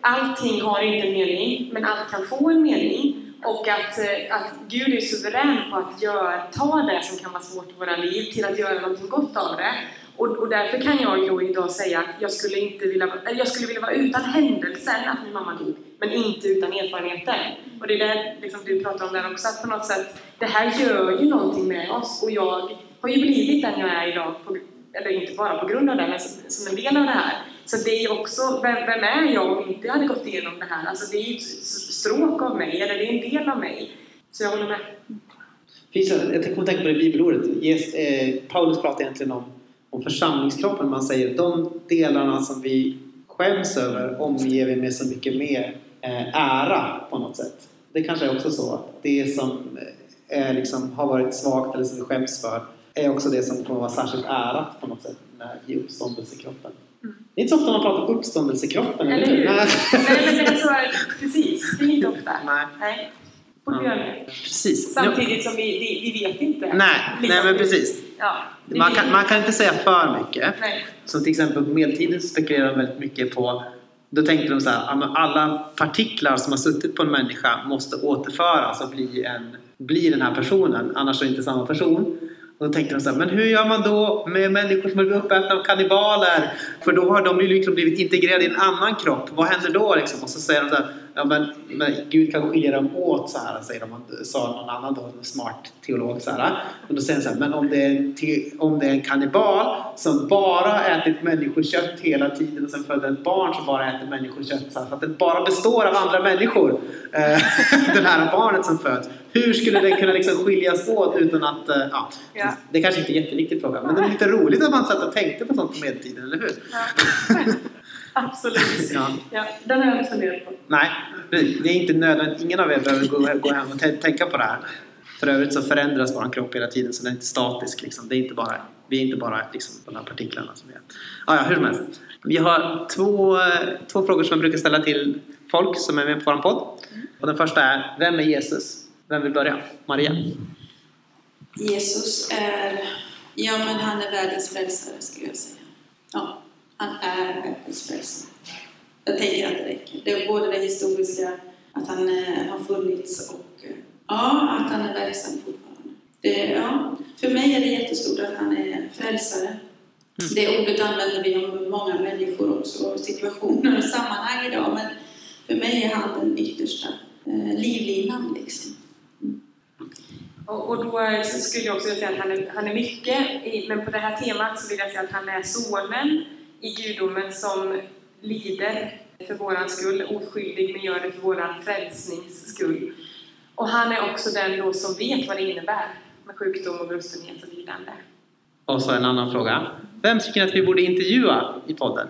allting har inte en mening, men allt kan få en mening. Och att, eh, att Gud är suverän på att gör, ta det som kan vara svårt i våra liv till att göra något gott av det. Och, och därför kan jag då idag säga att jag skulle, inte vilja, jag skulle vilja vara utan händelsen att min mamma dog, men inte utan erfarenheten. Och det är det liksom, du pratar om där också, att på något sätt, det här gör ju någonting med oss. Och jag har ju blivit den jag är idag, på, eller inte bara på grund av det, men som, som en del av det här. Så det är också, vem, vem är jag om inte jag hade gått igenom det här? Alltså det är ju ett stråk av mig, eller det är en del av mig. Så jag håller med. Finns, jag kommer att tänka på det bibelordet. Yes, eh, Paulus pratar egentligen om, om församlingskroppen. Man säger de delarna som vi skäms över omger vi med så mycket mer eh, ära på något sätt. Det kanske är också så att det som eh, liksom, har varit svagt eller som vi skäms för är också det som kommer att vara särskilt ärat på något sätt i uppståndelsekroppen. Mm. Det är inte så ofta man pratar om uppståndelsekroppen, eller hur? Nej, men det är så, precis. Det är inte ofta. Nej. Nej. Borde ja. Precis. Samtidigt som vi, vi, vi vet inte. Nej, liksom. nej men precis. Ja, man, kan, man kan inte säga för mycket. Nej. Som till exempel på medeltiden spekulerar de väldigt mycket på då tänkte de så här, alla partiklar som har suttit på en människa måste återföras och bli, en, bli den här personen, annars är det inte samma person. Och då tänkte de så här, men hur gör man då med människor som har blivit uppätna av kannibaler? För då har de ju liksom blivit integrerade i en annan kropp. Vad händer då liksom? Och så säger de så här, ja men, men Gud kan skilja dem åt så här, säger de, sa någon annan då, en smart teolog så här. Och då säger de så här, men om det, är, om det är en kannibal som bara ätit människokött hela tiden och sen föder ett barn som bara äter människokött så, här, så att det bara består av andra människor, eh, det här barnet som föds. Hur skulle det kunna liksom skiljas åt utan att, eh, ja, ja. det kanske inte är en jätteviktig fråga, men det är lite roligt att man satt och tänkte på sånt på medeltiden, eller hur? Ja. Absolut. Ja. ja, den har jag inte funderat på. Nej, det är inte nödvändigt. Ingen av er behöver gå, gå hem och tänka på det här. För övrigt så förändras vår kropp hela tiden så den är inte statisk. Liksom. Det är inte bara, vi är inte bara liksom, de här partiklarna som är. Ah, ja, hur som helst. Vi har två, två frågor som jag brukar ställa till folk som är med på vår podd. Och den första är, vem är Jesus? Vem vill börja? Maria? Jesus är, ja men han är världens frälsare skulle jag säga. Ja. Han är världens frälsare. Jag tänker att det räcker. Det är både det historiska, att han eh, har funnits och eh, ja, att han är verksam fortfarande. Det, ja, för mig är det jättestort att han är frälsare. Det ordet använder vi om många människor också, situationer och sammanhang idag. Men för mig är han den yttersta eh, livlinan. Liksom. Och, och då skulle jag också vilja säga att han är, han är mycket, i, men på det här temat så vill jag säga att han är sonen i gudomen som lider för våran skull, oskyldig, men gör det för våran frälsnings skull. Och han är också den då som vet vad det innebär med sjukdom och brustenhet och lidande. Och så en annan fråga. Vem tycker ni att vi borde intervjua i podden?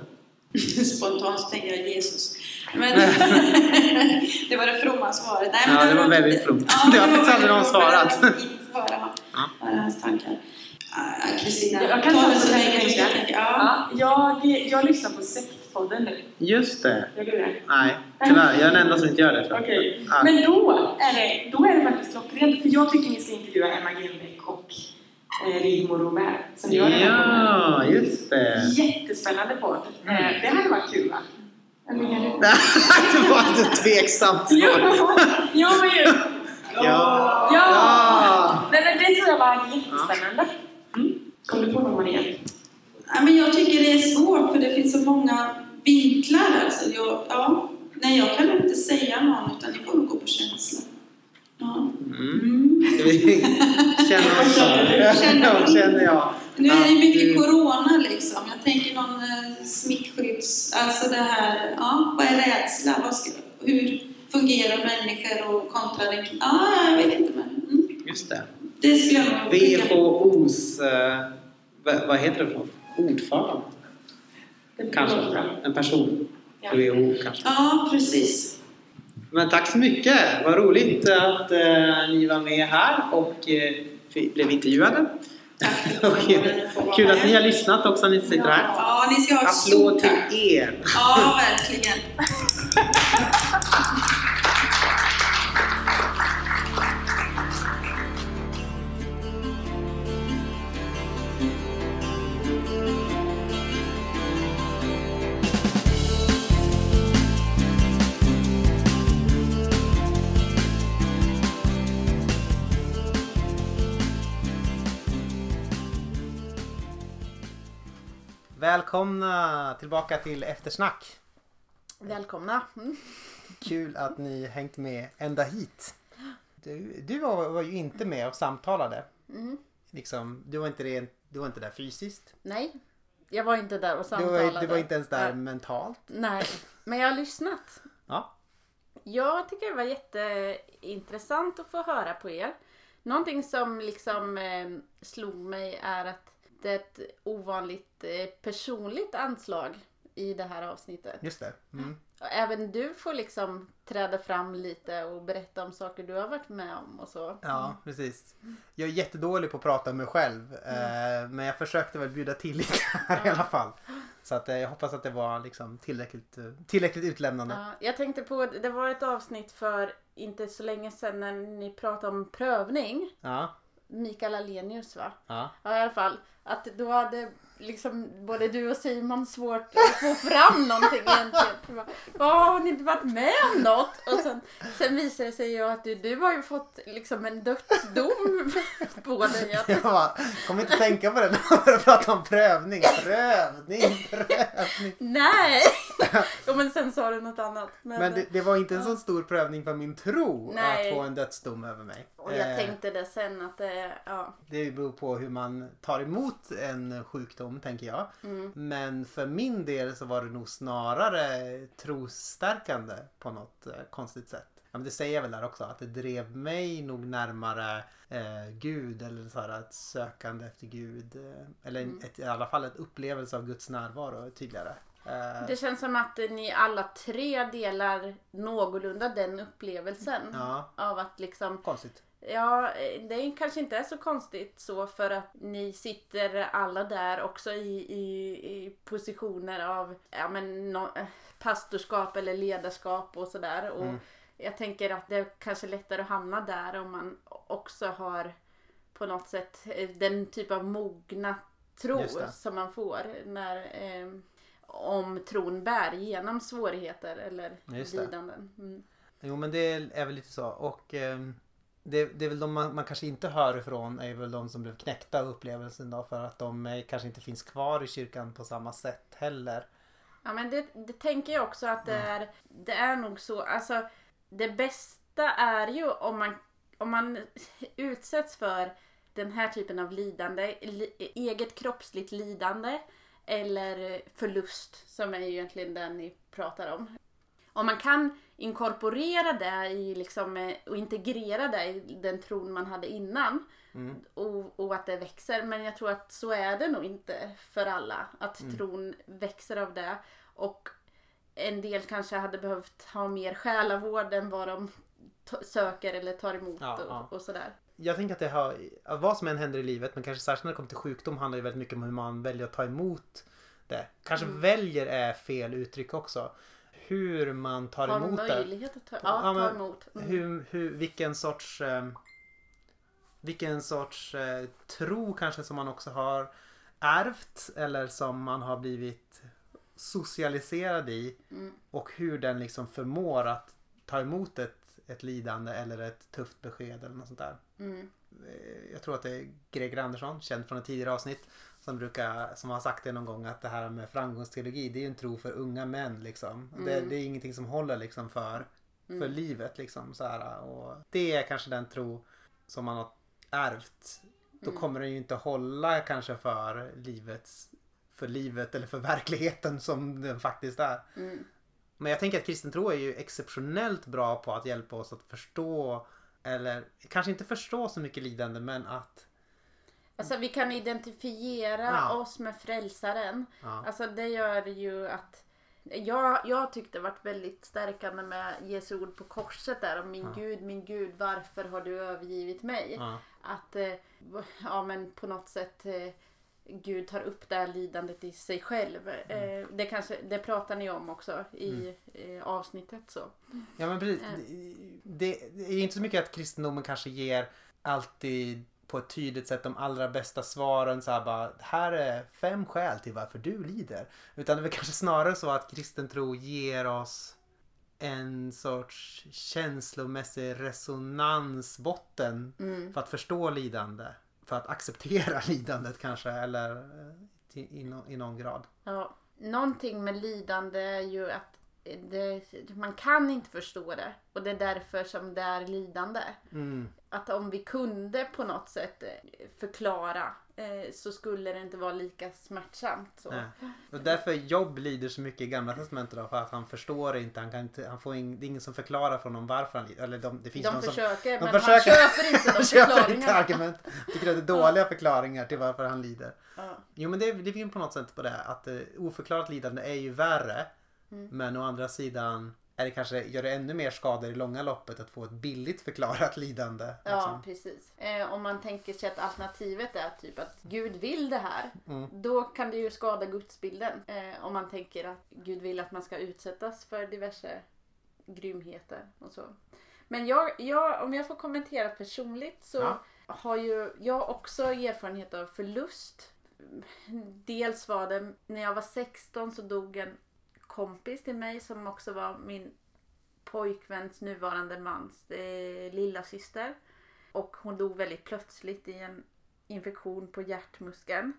Spontant tänker jag Jesus. Men det var det fromma svaret. Nej, Ja, det var väldigt fromt. Det har faktiskt aldrig någon svarat. väldigt fint att höra, Ja. höra hans tankar. Kristina, Jag kan ta det det så så länge du ska. Ja. Ja, jag, jag lyssnar på Sektpodden nu. Just det. Gör du det? Nej, tyvärr. Jag är den enda som inte gör det. Okej. Ja. Men då är, det, då är det faktiskt klockrent, för jag tycker ni ska intervjua Emma Genbeck och eh, Rigmor Robert som gör den här podden. Ja, just det. Jättespännande podd. Eh, det hade varit kul va? Eller det var ett tveksamt Jo, svar. jo men ju! Ja. Ja! Ja. Nej, men det tror jag var jättespännande. Mm. Kom du på någon Maria? Ja, men jag tycker det är svårt för det finns så många vinklar. Alltså jag, ja, nej, jag kan inte säga någon utan det får gå på känsla. Ja. Mm. Mm. Känna oss? Känner känner jag. Nu är det mycket du- corona liksom. Jag tänker någon eh, smittskydds... Alltså det här, ja, vad är rädsla? Vad ska, hur fungerar människor och kontra. Ja, jag vet inte men... Mm. Just det. Det skulle jag. WHOs, eh, vad, heter det för? Ordförande? Kanske. En person. Ja. WHO kanske. Ja, precis. Men tack så mycket! Vad roligt att eh, ni var med här och eh, blev intervjuade. Tack kul att ni har lyssnat också, ni sitter här. Ja, ni ska ha Applåd till er! Ja, verkligen. Välkomna tillbaka till Eftersnack. Välkomna. Mm. Kul att ni hängt med ända hit. Du, du var, var ju inte med och samtalade. Mm. Liksom, du, var inte det, du var inte där fysiskt. Nej, jag var inte där och Du samtalade. var, du var inte ens där Ja. mentalt. Nej, men jag har lyssnat. Ja. Jag tycker det var jätteintressant att få höra på er. Någonting som liksom eh, slog mig är att ett ovanligt eh, personligt anslag i det här avsnittet. Just det. Mm. Även du får liksom träda fram lite och berätta om saker du har varit med om och så. Ja, precis. Jag är jättedålig på att prata om mig själv. Eh, men jag försökte väl bjuda till lite här i alla fall. Så att, eh, jag hoppas att det var liksom tillräckligt, tillräckligt utlämnande. Ja, jag tänkte på, det var ett avsnitt för inte så länge sedan när ni pratade om prövning. Ja, Mikael Alenius va? ja. Ja i alla fall. Att då hade liksom både du och Simon svårt att få fram någonting egentligen. "Ja, har ni inte varit med om något? Och sen, sen visade det sig ju att du, du har ju fått liksom en dödsdom på dig. Jag bara, kommer inte tänka på det när man börjar prata om prövning. Prövning, prövning. nej! Jo men sen sa du något annat. Men, Men det, det var inte en så stor prövning för min tro Nej. att få en dödsdom över mig. och jag Eh, tänkte det sen att det, ja. Det beror på hur man tar emot en sjukdom, tänker jag. Mm. Men för min del så var det nog snarare trosstärkande på något eh, konstigt sätt. Ja, men det säger jag väl där också, att det drev mig nog närmare eh, Gud eller så här ett sökande efter Gud. Eh, eller Mm. ett, i alla fall ett upplevelse av Guds närvaro tydligare. Eh, Det känns som att ni alla tre delar någorlunda den upplevelsen. ja, Av att liksom konstigt. Ja, det kanske inte är så konstigt så för att ni sitter alla där också i, i, i positioner av ja, men, no, eh, pastorskap eller ledarskap och sådär. Och Mm. jag tänker att det är kanske lättare att hamna där om man också har på något sätt eh, den typ av mogna tro som man får när eh, om tron bär genom svårigheter eller lidanden. Mm. Jo men det är väl lite så. Och ehm, det, det är väl de man, man kanske inte hör ifrån är väl de som blev knäckta av upplevelsen då för att de eh, kanske inte finns kvar i kyrkan på samma sätt heller. Ja men det, det tänker jag också att det är, det är nog så. Alltså det bästa är ju om man, om man utsätts för den här typen av lidande, li, eget kroppsligt lidande eller förlust som är ju egentligen den ni pratar om. Om man kan inkorporera det i liksom, eh, och integrera det i den tron man hade innan Mm. och, och att det växer. Men jag tror att så är det nog inte för alla. Att Mm. tron växer av det. Och en del kanske hade behövt ha mer själavård än vad de söker eller tar emot Ja, och, ja. och sådär. Jag tänker att det har, vad som än händer i livet men kanske särskilt när det kommer till sjukdom handlar ju väldigt mycket om hur man väljer att ta emot det. Kanske Mm. väljer är fel uttryck också. Hur man tar Har emot det. möjlighet att ta, ja, Ja, ta emot. Mm. Hur, hur, vilken sorts eh, vilken sorts eh, tro kanske som man också har ärvt eller som man har blivit socialiserad i Mm. och hur den liksom förmår att ta emot ett, ett lidande eller ett tufft besked eller något sånt där. Mm. Eh, Jag tror att det är Greger Andersson, känd från ett tidigare avsnitt, som brukar, som har sagt det någon gång att det här med framgångsteologi det är ju en tro för unga män liksom. Det, Mm. det är ingenting som håller liksom för, för Mm. livet liksom så här. Och det är kanske den tro som man har ärvt. Då Mm. kommer den ju inte hålla kanske för livets för livet eller för verkligheten som den faktiskt är. Mm. Men jag tänker att kristen tro är ju exceptionellt bra på att hjälpa oss att förstå eller kanske inte förstå så mycket lidande men att Alltså vi kan identifiera Ja. oss med frälsaren. ja, Alltså det gör ju att jag, jag tyckte det varit väldigt stärkande med Jesu ord på korset där om min Ja. Gud, min Gud, varför har du övergivit mig? Att, eh, ja men på något sätt eh, Gud tar upp det här lidandet i sig själv. Mm. Eh, det, kanske, det pratar ni om också i eh, avsnittet så. ja men precis. Ja. Det, det är inte så mycket att kristendomen kanske ger alltid på ett tydligt sätt de allra bästa svaren så här bara här är fem skäl till varför du lider. Utan det är väl kanske snarare så att kristen tro ger oss en sorts känslomässig resonansbotten Mm. för att förstå lidande. För att acceptera lidandet kanske eller eh, till, i, nå- i någon grad. Ja, någonting med lidande är ju att det, man kan inte förstå det och det är därför som det är lidande. Mm. Att om vi kunde på något sätt eh, förklara eh, så skulle det inte vara lika smärtsamt. Så. Nej. Och därför Jobb lider så mycket i gamla testamentet då, för att han förstår inte, han kan inte, han får ing, det är ingen som förklarar för honom varför han lider. Eller de, det finns De någon som försöker de men försöker. han köper inte de köper inte argument. Tycker att det är dåliga förklaringar till varför han lider. Ja. Jo men det, det finns på något sätt på det att eh, oförklarat lidande är ju värre. Mm. Men å andra sidan är det kanske, gör det ännu mer skador i långa loppet att få ett billigt förklarat lidande. Ja, liksom. precis. Eh, om man tänker sig att alternativet är typ att Gud vill det här. Mm. Då kan det ju skada gudsbilden. Eh, om man tänker att Gud vill att man ska utsättas för diverse grymheter och så. Men jag, jag, om jag får kommentera personligt så Ja. har ju jag också erfarenhet av förlust. Dels var det när jag var 16 så dog en kompis till mig som också var min pojkväns nuvarande mans eh, lilla syster. Och hon dog väldigt plötsligt i en infektion på hjärtmuskeln.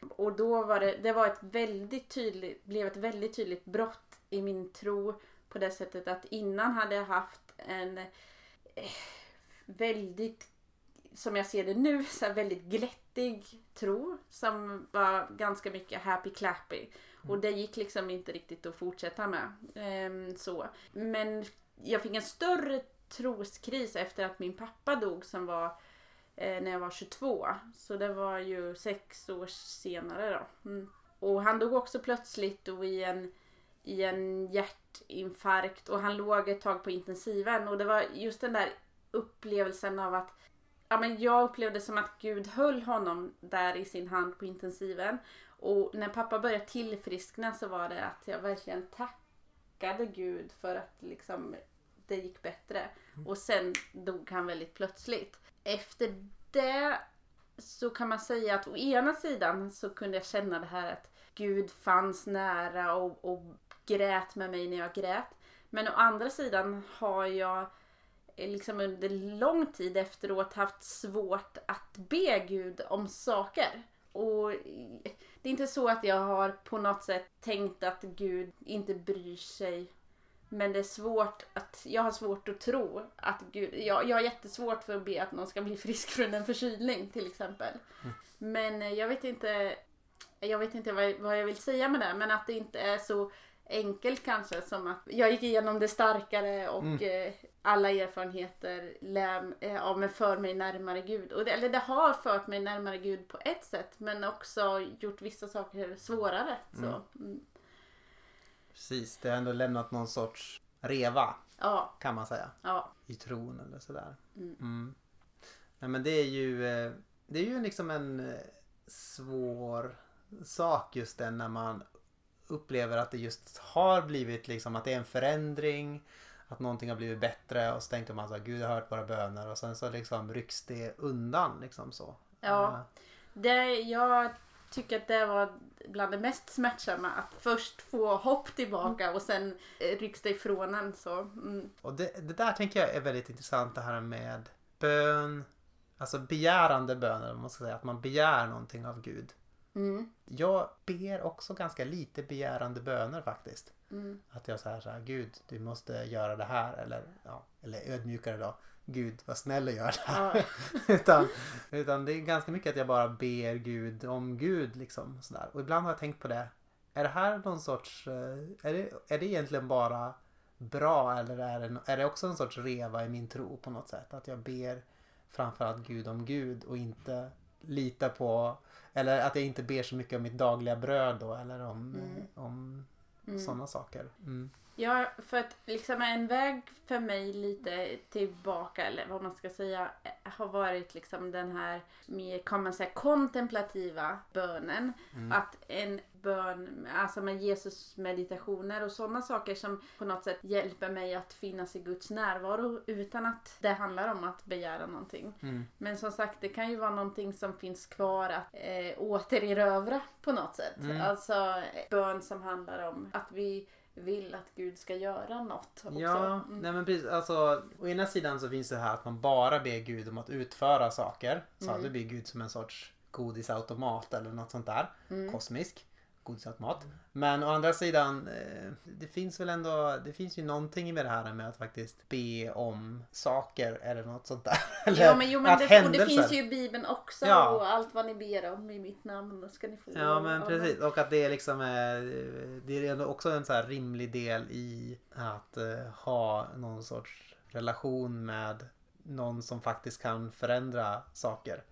Och då var det, det var ett väldigt tydligt, blev ett väldigt tydligt brott i min tro på det sättet att innan hade jag haft en eh, väldigt, som jag ser det nu, så väldigt glättig tro som var ganska mycket happy clappy. Och det gick liksom inte riktigt att fortsätta med. Ehm, så. Men jag fick en större troskris efter att min pappa dog som var eh, när jag var 22. Så det var ju sex år senare då. Mm. Och han dog också plötsligt och i en, i en hjärtinfarkt och han låg ett tag på intensiven. Och det var just den där upplevelsen av att ja, men jag upplevde som att Gud höll honom där i sin hand på intensiven. Och när pappa började tillfriskna så var det att jag verkligen tackade Gud för att liksom det gick bättre. Och sen dog han väldigt plötsligt. Efter det så kan man säga att å ena sidan så kunde jag känna det här att Gud fanns nära och, och grät med mig när jag grät. Men å andra sidan har jag eh, liksom under lång tid efteråt haft svårt att be Gud om saker. Och det är inte så att jag har på något sätt tänkt att Gud inte bryr sig. Men det är svårt att, jag har svårt att tro att Gud, jag, jag har jättesvårt för att be att någon ska bli frisk från en förkylning till exempel. Men eh, jag vet inte, jag vet inte vad, vad jag vill säga med det, men att det inte är så enkelt kanske som att jag gick igenom det starkare och eh, alla erfarenheter lär, eh, av mig för mig närmare Gud. Och det, eller det har fört mig närmare Gud på ett sätt men också gjort vissa saker svårare. Så, mm. Precis, det har ändå lämnat någon sorts reva Ja, kan man säga. ja. I tron eller sådär. Mm. Mm. Nej, men det är ju eh, Det är ju liksom en eh, svår sak just den när man upplever att det just har blivit liksom att det är en förändring att någonting har blivit bättre och så tänker man så här, Gud har hört våra böner och sen så liksom rycks det undan liksom så. Ja. Eh, Det, jag tycker att det var bland det mest smärtsamma att först få hopp tillbaka och sen rycks det ifrån en. Så, mm. Och det, det där tänker jag är väldigt intressant det här med bön, alltså begärande bön eller vad man ska säga, att man begär någonting av Gud. Mm. Jag ber också ganska lite begärande böner faktiskt. Mm. Att jag säger så här, Gud du måste göra det här eller, ja, eller ödmjukare då. Gud var snäll och gör det här. Ja. utan, utan det är ganska mycket att jag bara ber Gud om Gud liksom. Sådär. Och ibland har jag tänkt på det. Är det här någon sorts, eh, är det, är det egentligen bara bra eller är det, är det också en sorts reva i min tro på något sätt? Att jag ber framförallt Gud om Gud och inte litar på eller att jag inte ber så mycket om mitt dagliga bröd då eller om, Mm. om Mm. sådana saker. Mm. Ja, för att liksom en väg för mig lite tillbaka, eller vad man ska säga, har varit liksom den här mer, kan man säga, kontemplativa bönen. Mm. Att en bön, alltså med Jesus meditationer och sådana saker som på något sätt hjälper mig att finnas i Guds närvaro utan att det handlar om att begära någonting. Mm. Men som sagt, det kan ju vara någonting som finns kvar att eh, återerövra på något sätt. Mm. Alltså bön som handlar om att vi vill att Gud ska göra något också. Ja, Mm. nej men precis. Alltså, å ena sidan så finns det här att man bara ber Gud om att utföra saker. Så Mm. du ber Gud som en sorts godisautomat eller något sånt där. Mm. Kosmisk godisautomat. Men å andra sidan, eh, det finns väl ändå, det finns ju någonting med det här med att faktiskt be om saker eller något sånt där. Eller Ja men, jo, men att det, och det finns ju i Bibeln också Ja. och allt vad ni ber om i mitt namn ska ni få. Ja men precis och att det är liksom eh, Det är ändå också en så här rimlig del i att eh, ha någon sorts relation med någon som faktiskt kan förändra saker.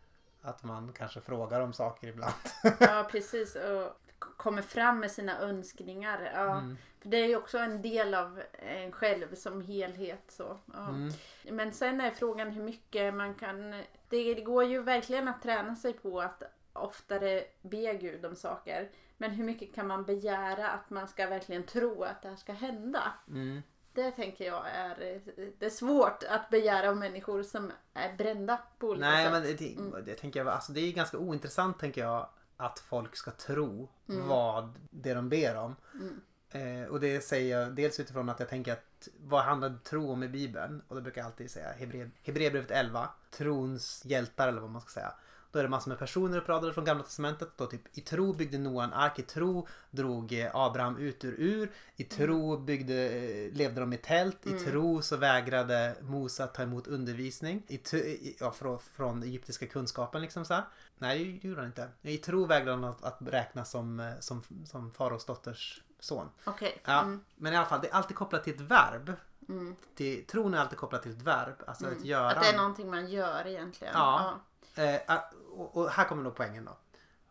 Att man kanske frågar om saker ibland. Ja precis och kommer fram med sina önskningar. Ja. Mm. För det är ju också en del av en själv som helhet. Så, ja. Mm. Men sen är frågan hur mycket man kan... Det, det går ju verkligen att träna sig på att oftare be Gud om saker. Men hur mycket kan man begära att man ska verkligen tro att det här ska hända? Mm. Det tänker jag är, det är svårt att begära av människor som är brända på olika Nej sätt. men det, det, Mm. det tänker jag, alltså det är ganska ointressant tänker jag att folk ska tro Mm. vad det de ber om. Mm. Eh, och det säger jag dels utifrån att jag tänker att vad handlar tro om i Bibeln? Och då brukar jag alltid säga Hebre- Hebreerbrevet 11, trons hjältar eller vad man ska säga. Då är det massor med personer uppradade från gamla testamentet. Då typ i tro byggde Noa en ark, i tro drog eh, Abraham ut ur ur, i tro byggde, eh, levde de i tält, i Mm. tro så vägrade Mose att ta emot undervisning i, i, ja, från, från egyptiska kunskapen liksom så här. Nej, det gjorde han inte. I tro vägrade han att, att räknas som, eh, som, som faraos dotters son. Okej. Ja, Mm. men i alla fall, det är alltid kopplat till ett verb. Mm. Till, tron är alltid kopplat till ett verb, alltså ett Mm. göra. Att det är någonting man gör egentligen. Ja. Eh, att- och, och här kommer då poängen då.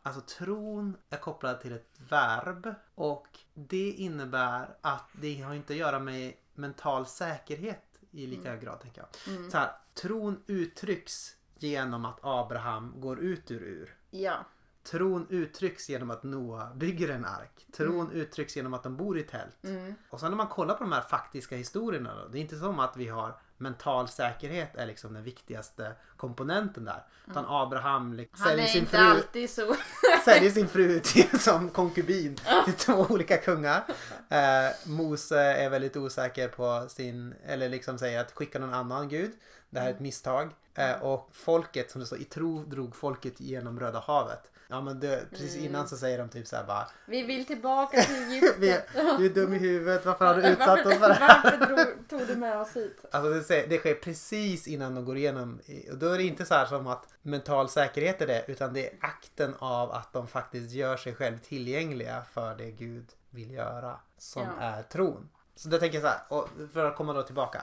Alltså tron är kopplad till ett verb och det innebär att det har inte att göra med mental säkerhet i lika hög grad tänker jag. Mm. Så här, tron uttrycks genom att Abraham går ut ur ur. Ja. Tron uttrycks genom att Noa bygger en ark. Tron uttrycks genom att de bor i tält. Mm. Och sen när man kollar på de här faktiska historierna då, det är inte som att vi har mental säkerhet är liksom den viktigaste komponenten där. Utan Abraham liksom, säljer, sin fru, alltid så. säljer sin fru till, som konkubin till två olika kungar. Eh, Mose är väldigt osäker på sin, eller liksom säger att skicka någon annan gud. Det här är ett misstag. Eh, och folket, som det står, i tro drog folket genom Röda havet. Ja men det, precis innan så säger de typ så här bara Vi vill tillbaka till Egypten. Du är dum i huvudet, varför har du utsatt oss för det här? varför drog, tog du med oss hit? Alltså det, säger- det sker precis innan de går igenom. Och då är det inte så här som att mental säkerhet är det. Utan det är akten av att de faktiskt gör sig själv tillgängliga för det Gud vill göra. Som Ja. är tron. Så då tänker jag så här, och för att komma då tillbaka.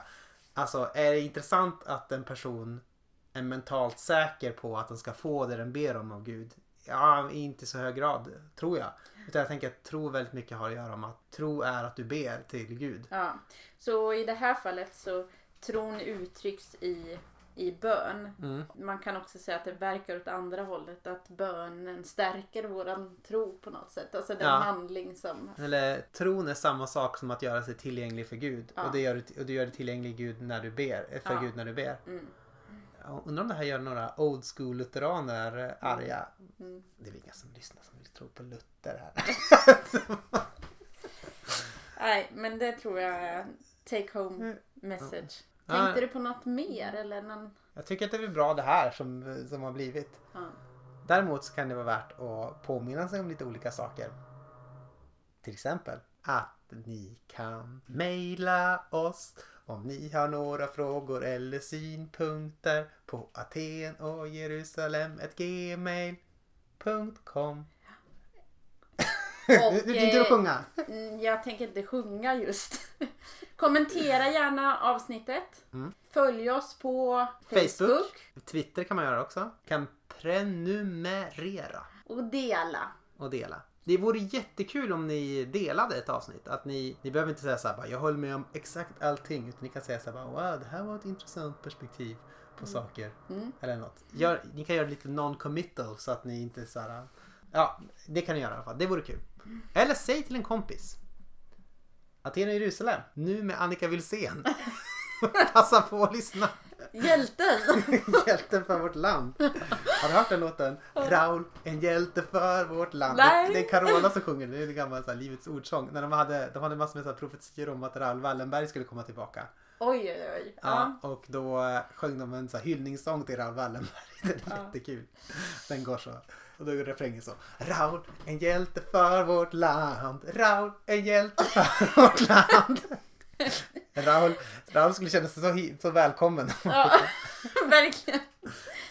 Alltså är det intressant att en person är mentalt säker på att den ska få det den ber om av Gud? Ja, i inte så hög grad tror jag. Utan jag tänker att tro väldigt mycket har att göra med att tro är att du ber till Gud. Ja. Så i det här fallet så tron uttrycks i, i bön. Mm. Man kan också säga att det verkar åt andra hållet. Att bönen stärker våran tro på något sätt. Alltså den Ja. handling som... Eller tron är samma sak som att göra sig tillgänglig för Gud. Ja. Och, det gör du, och du gör dig tillgänglig Gud när du ber, för Ja. Gud när du ber. Mm. Undrar om det här gör några old school lutheraner arga. Mm. Det är väl inga som lyssnar som vill tro på Luther här. Nej, men det tror jag är take home message. Ja. Tänkte du på något mer eller någon... Jag tycker att det är bra det här som, som har blivit. Ja. Däremot så kan det vara värt att påminna sig om lite olika saker. Till exempel att ni kan mejla oss om ni har några frågor eller synpunkter på Aten och Jerusalem ett gmail.com Och, Du eh, sjunga? Mm, Jag tänker inte sjunga just. Kommentera gärna avsnittet. Mm. Följ oss på Facebook. Facebook. Twitter kan man göra också. Kan prenumerera Och dela. och dela. Det vore jättekul om ni delade ett avsnitt. Att ni, ni behöver inte säga så här bara, jag håller med om exakt allting. Utan ni kan säga så här bara, wow, det här var ett intressant perspektiv på saker. Mm. Eller något. Gör, ni kan göra lite non-committal så att ni inte så här, ja, det kan ni göra i alla fall. Det vore kul. Eller säg till en kompis. Aten och Jerusalem, nu med Annika Wilsén. Passa på att lyssna. Hjälten! Hjälten för vårt land. Har du hört den låten? Raul, en hjälte för vårt land. Nej. Det är Carola som sjunger. Det är en gammal så här, Livets ordsång. När de hade, de hade massor med så här, profetior om att Raul Wallenberg skulle komma tillbaka. Oj, oj, oj. Ja. Och då eh, sjöng de en så här, hyllningssång till Raul Wallenberg. Den är Ja. jättekul. Den går så. Och då är refrängen så. Raul, en hjälte för vårt land. Raul, en hjälte för vårt land. Raul, Raul skulle känna sig så, så välkommen. Ja, verkligen.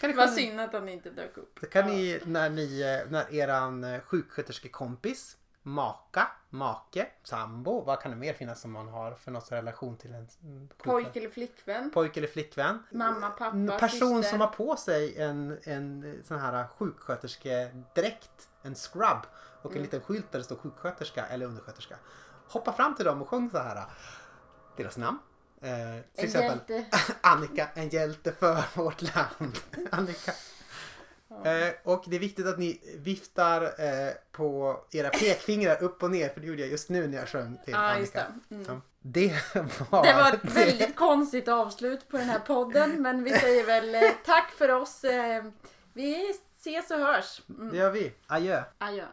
Kan ni Vad synd att han inte dök upp. Det kan ni när, ni när eran eh, sjuksköterskekompis, maka, make, sambo, vad kan det mer finnas som man har för något relation till en mm, Pojk eller flickvän. pojke eller flickvän? Mamma, pappa, En person syster. som har på sig en, en sån här sjuksköterskedräkt, en scrub och Mm. en liten skylt där det står sjuksköterska eller undersköterska. Hoppa fram till dem och sjung så här. Deras namn. Eh, till En exempel hjälte. Annika, en hjälte för vårt land. Annika. Eh, och det är viktigt att ni viftar eh, på era pekfingrar upp och ner för det gjorde jag just nu när jag sjöng till Ja, Annika. det. Mm. Det var Det var ett väldigt konstigt avslut på den här podden men vi säger väl eh, tack för oss. Eh, Vi ses och hörs. Mm. Det gör vi. Adjö. Adjö.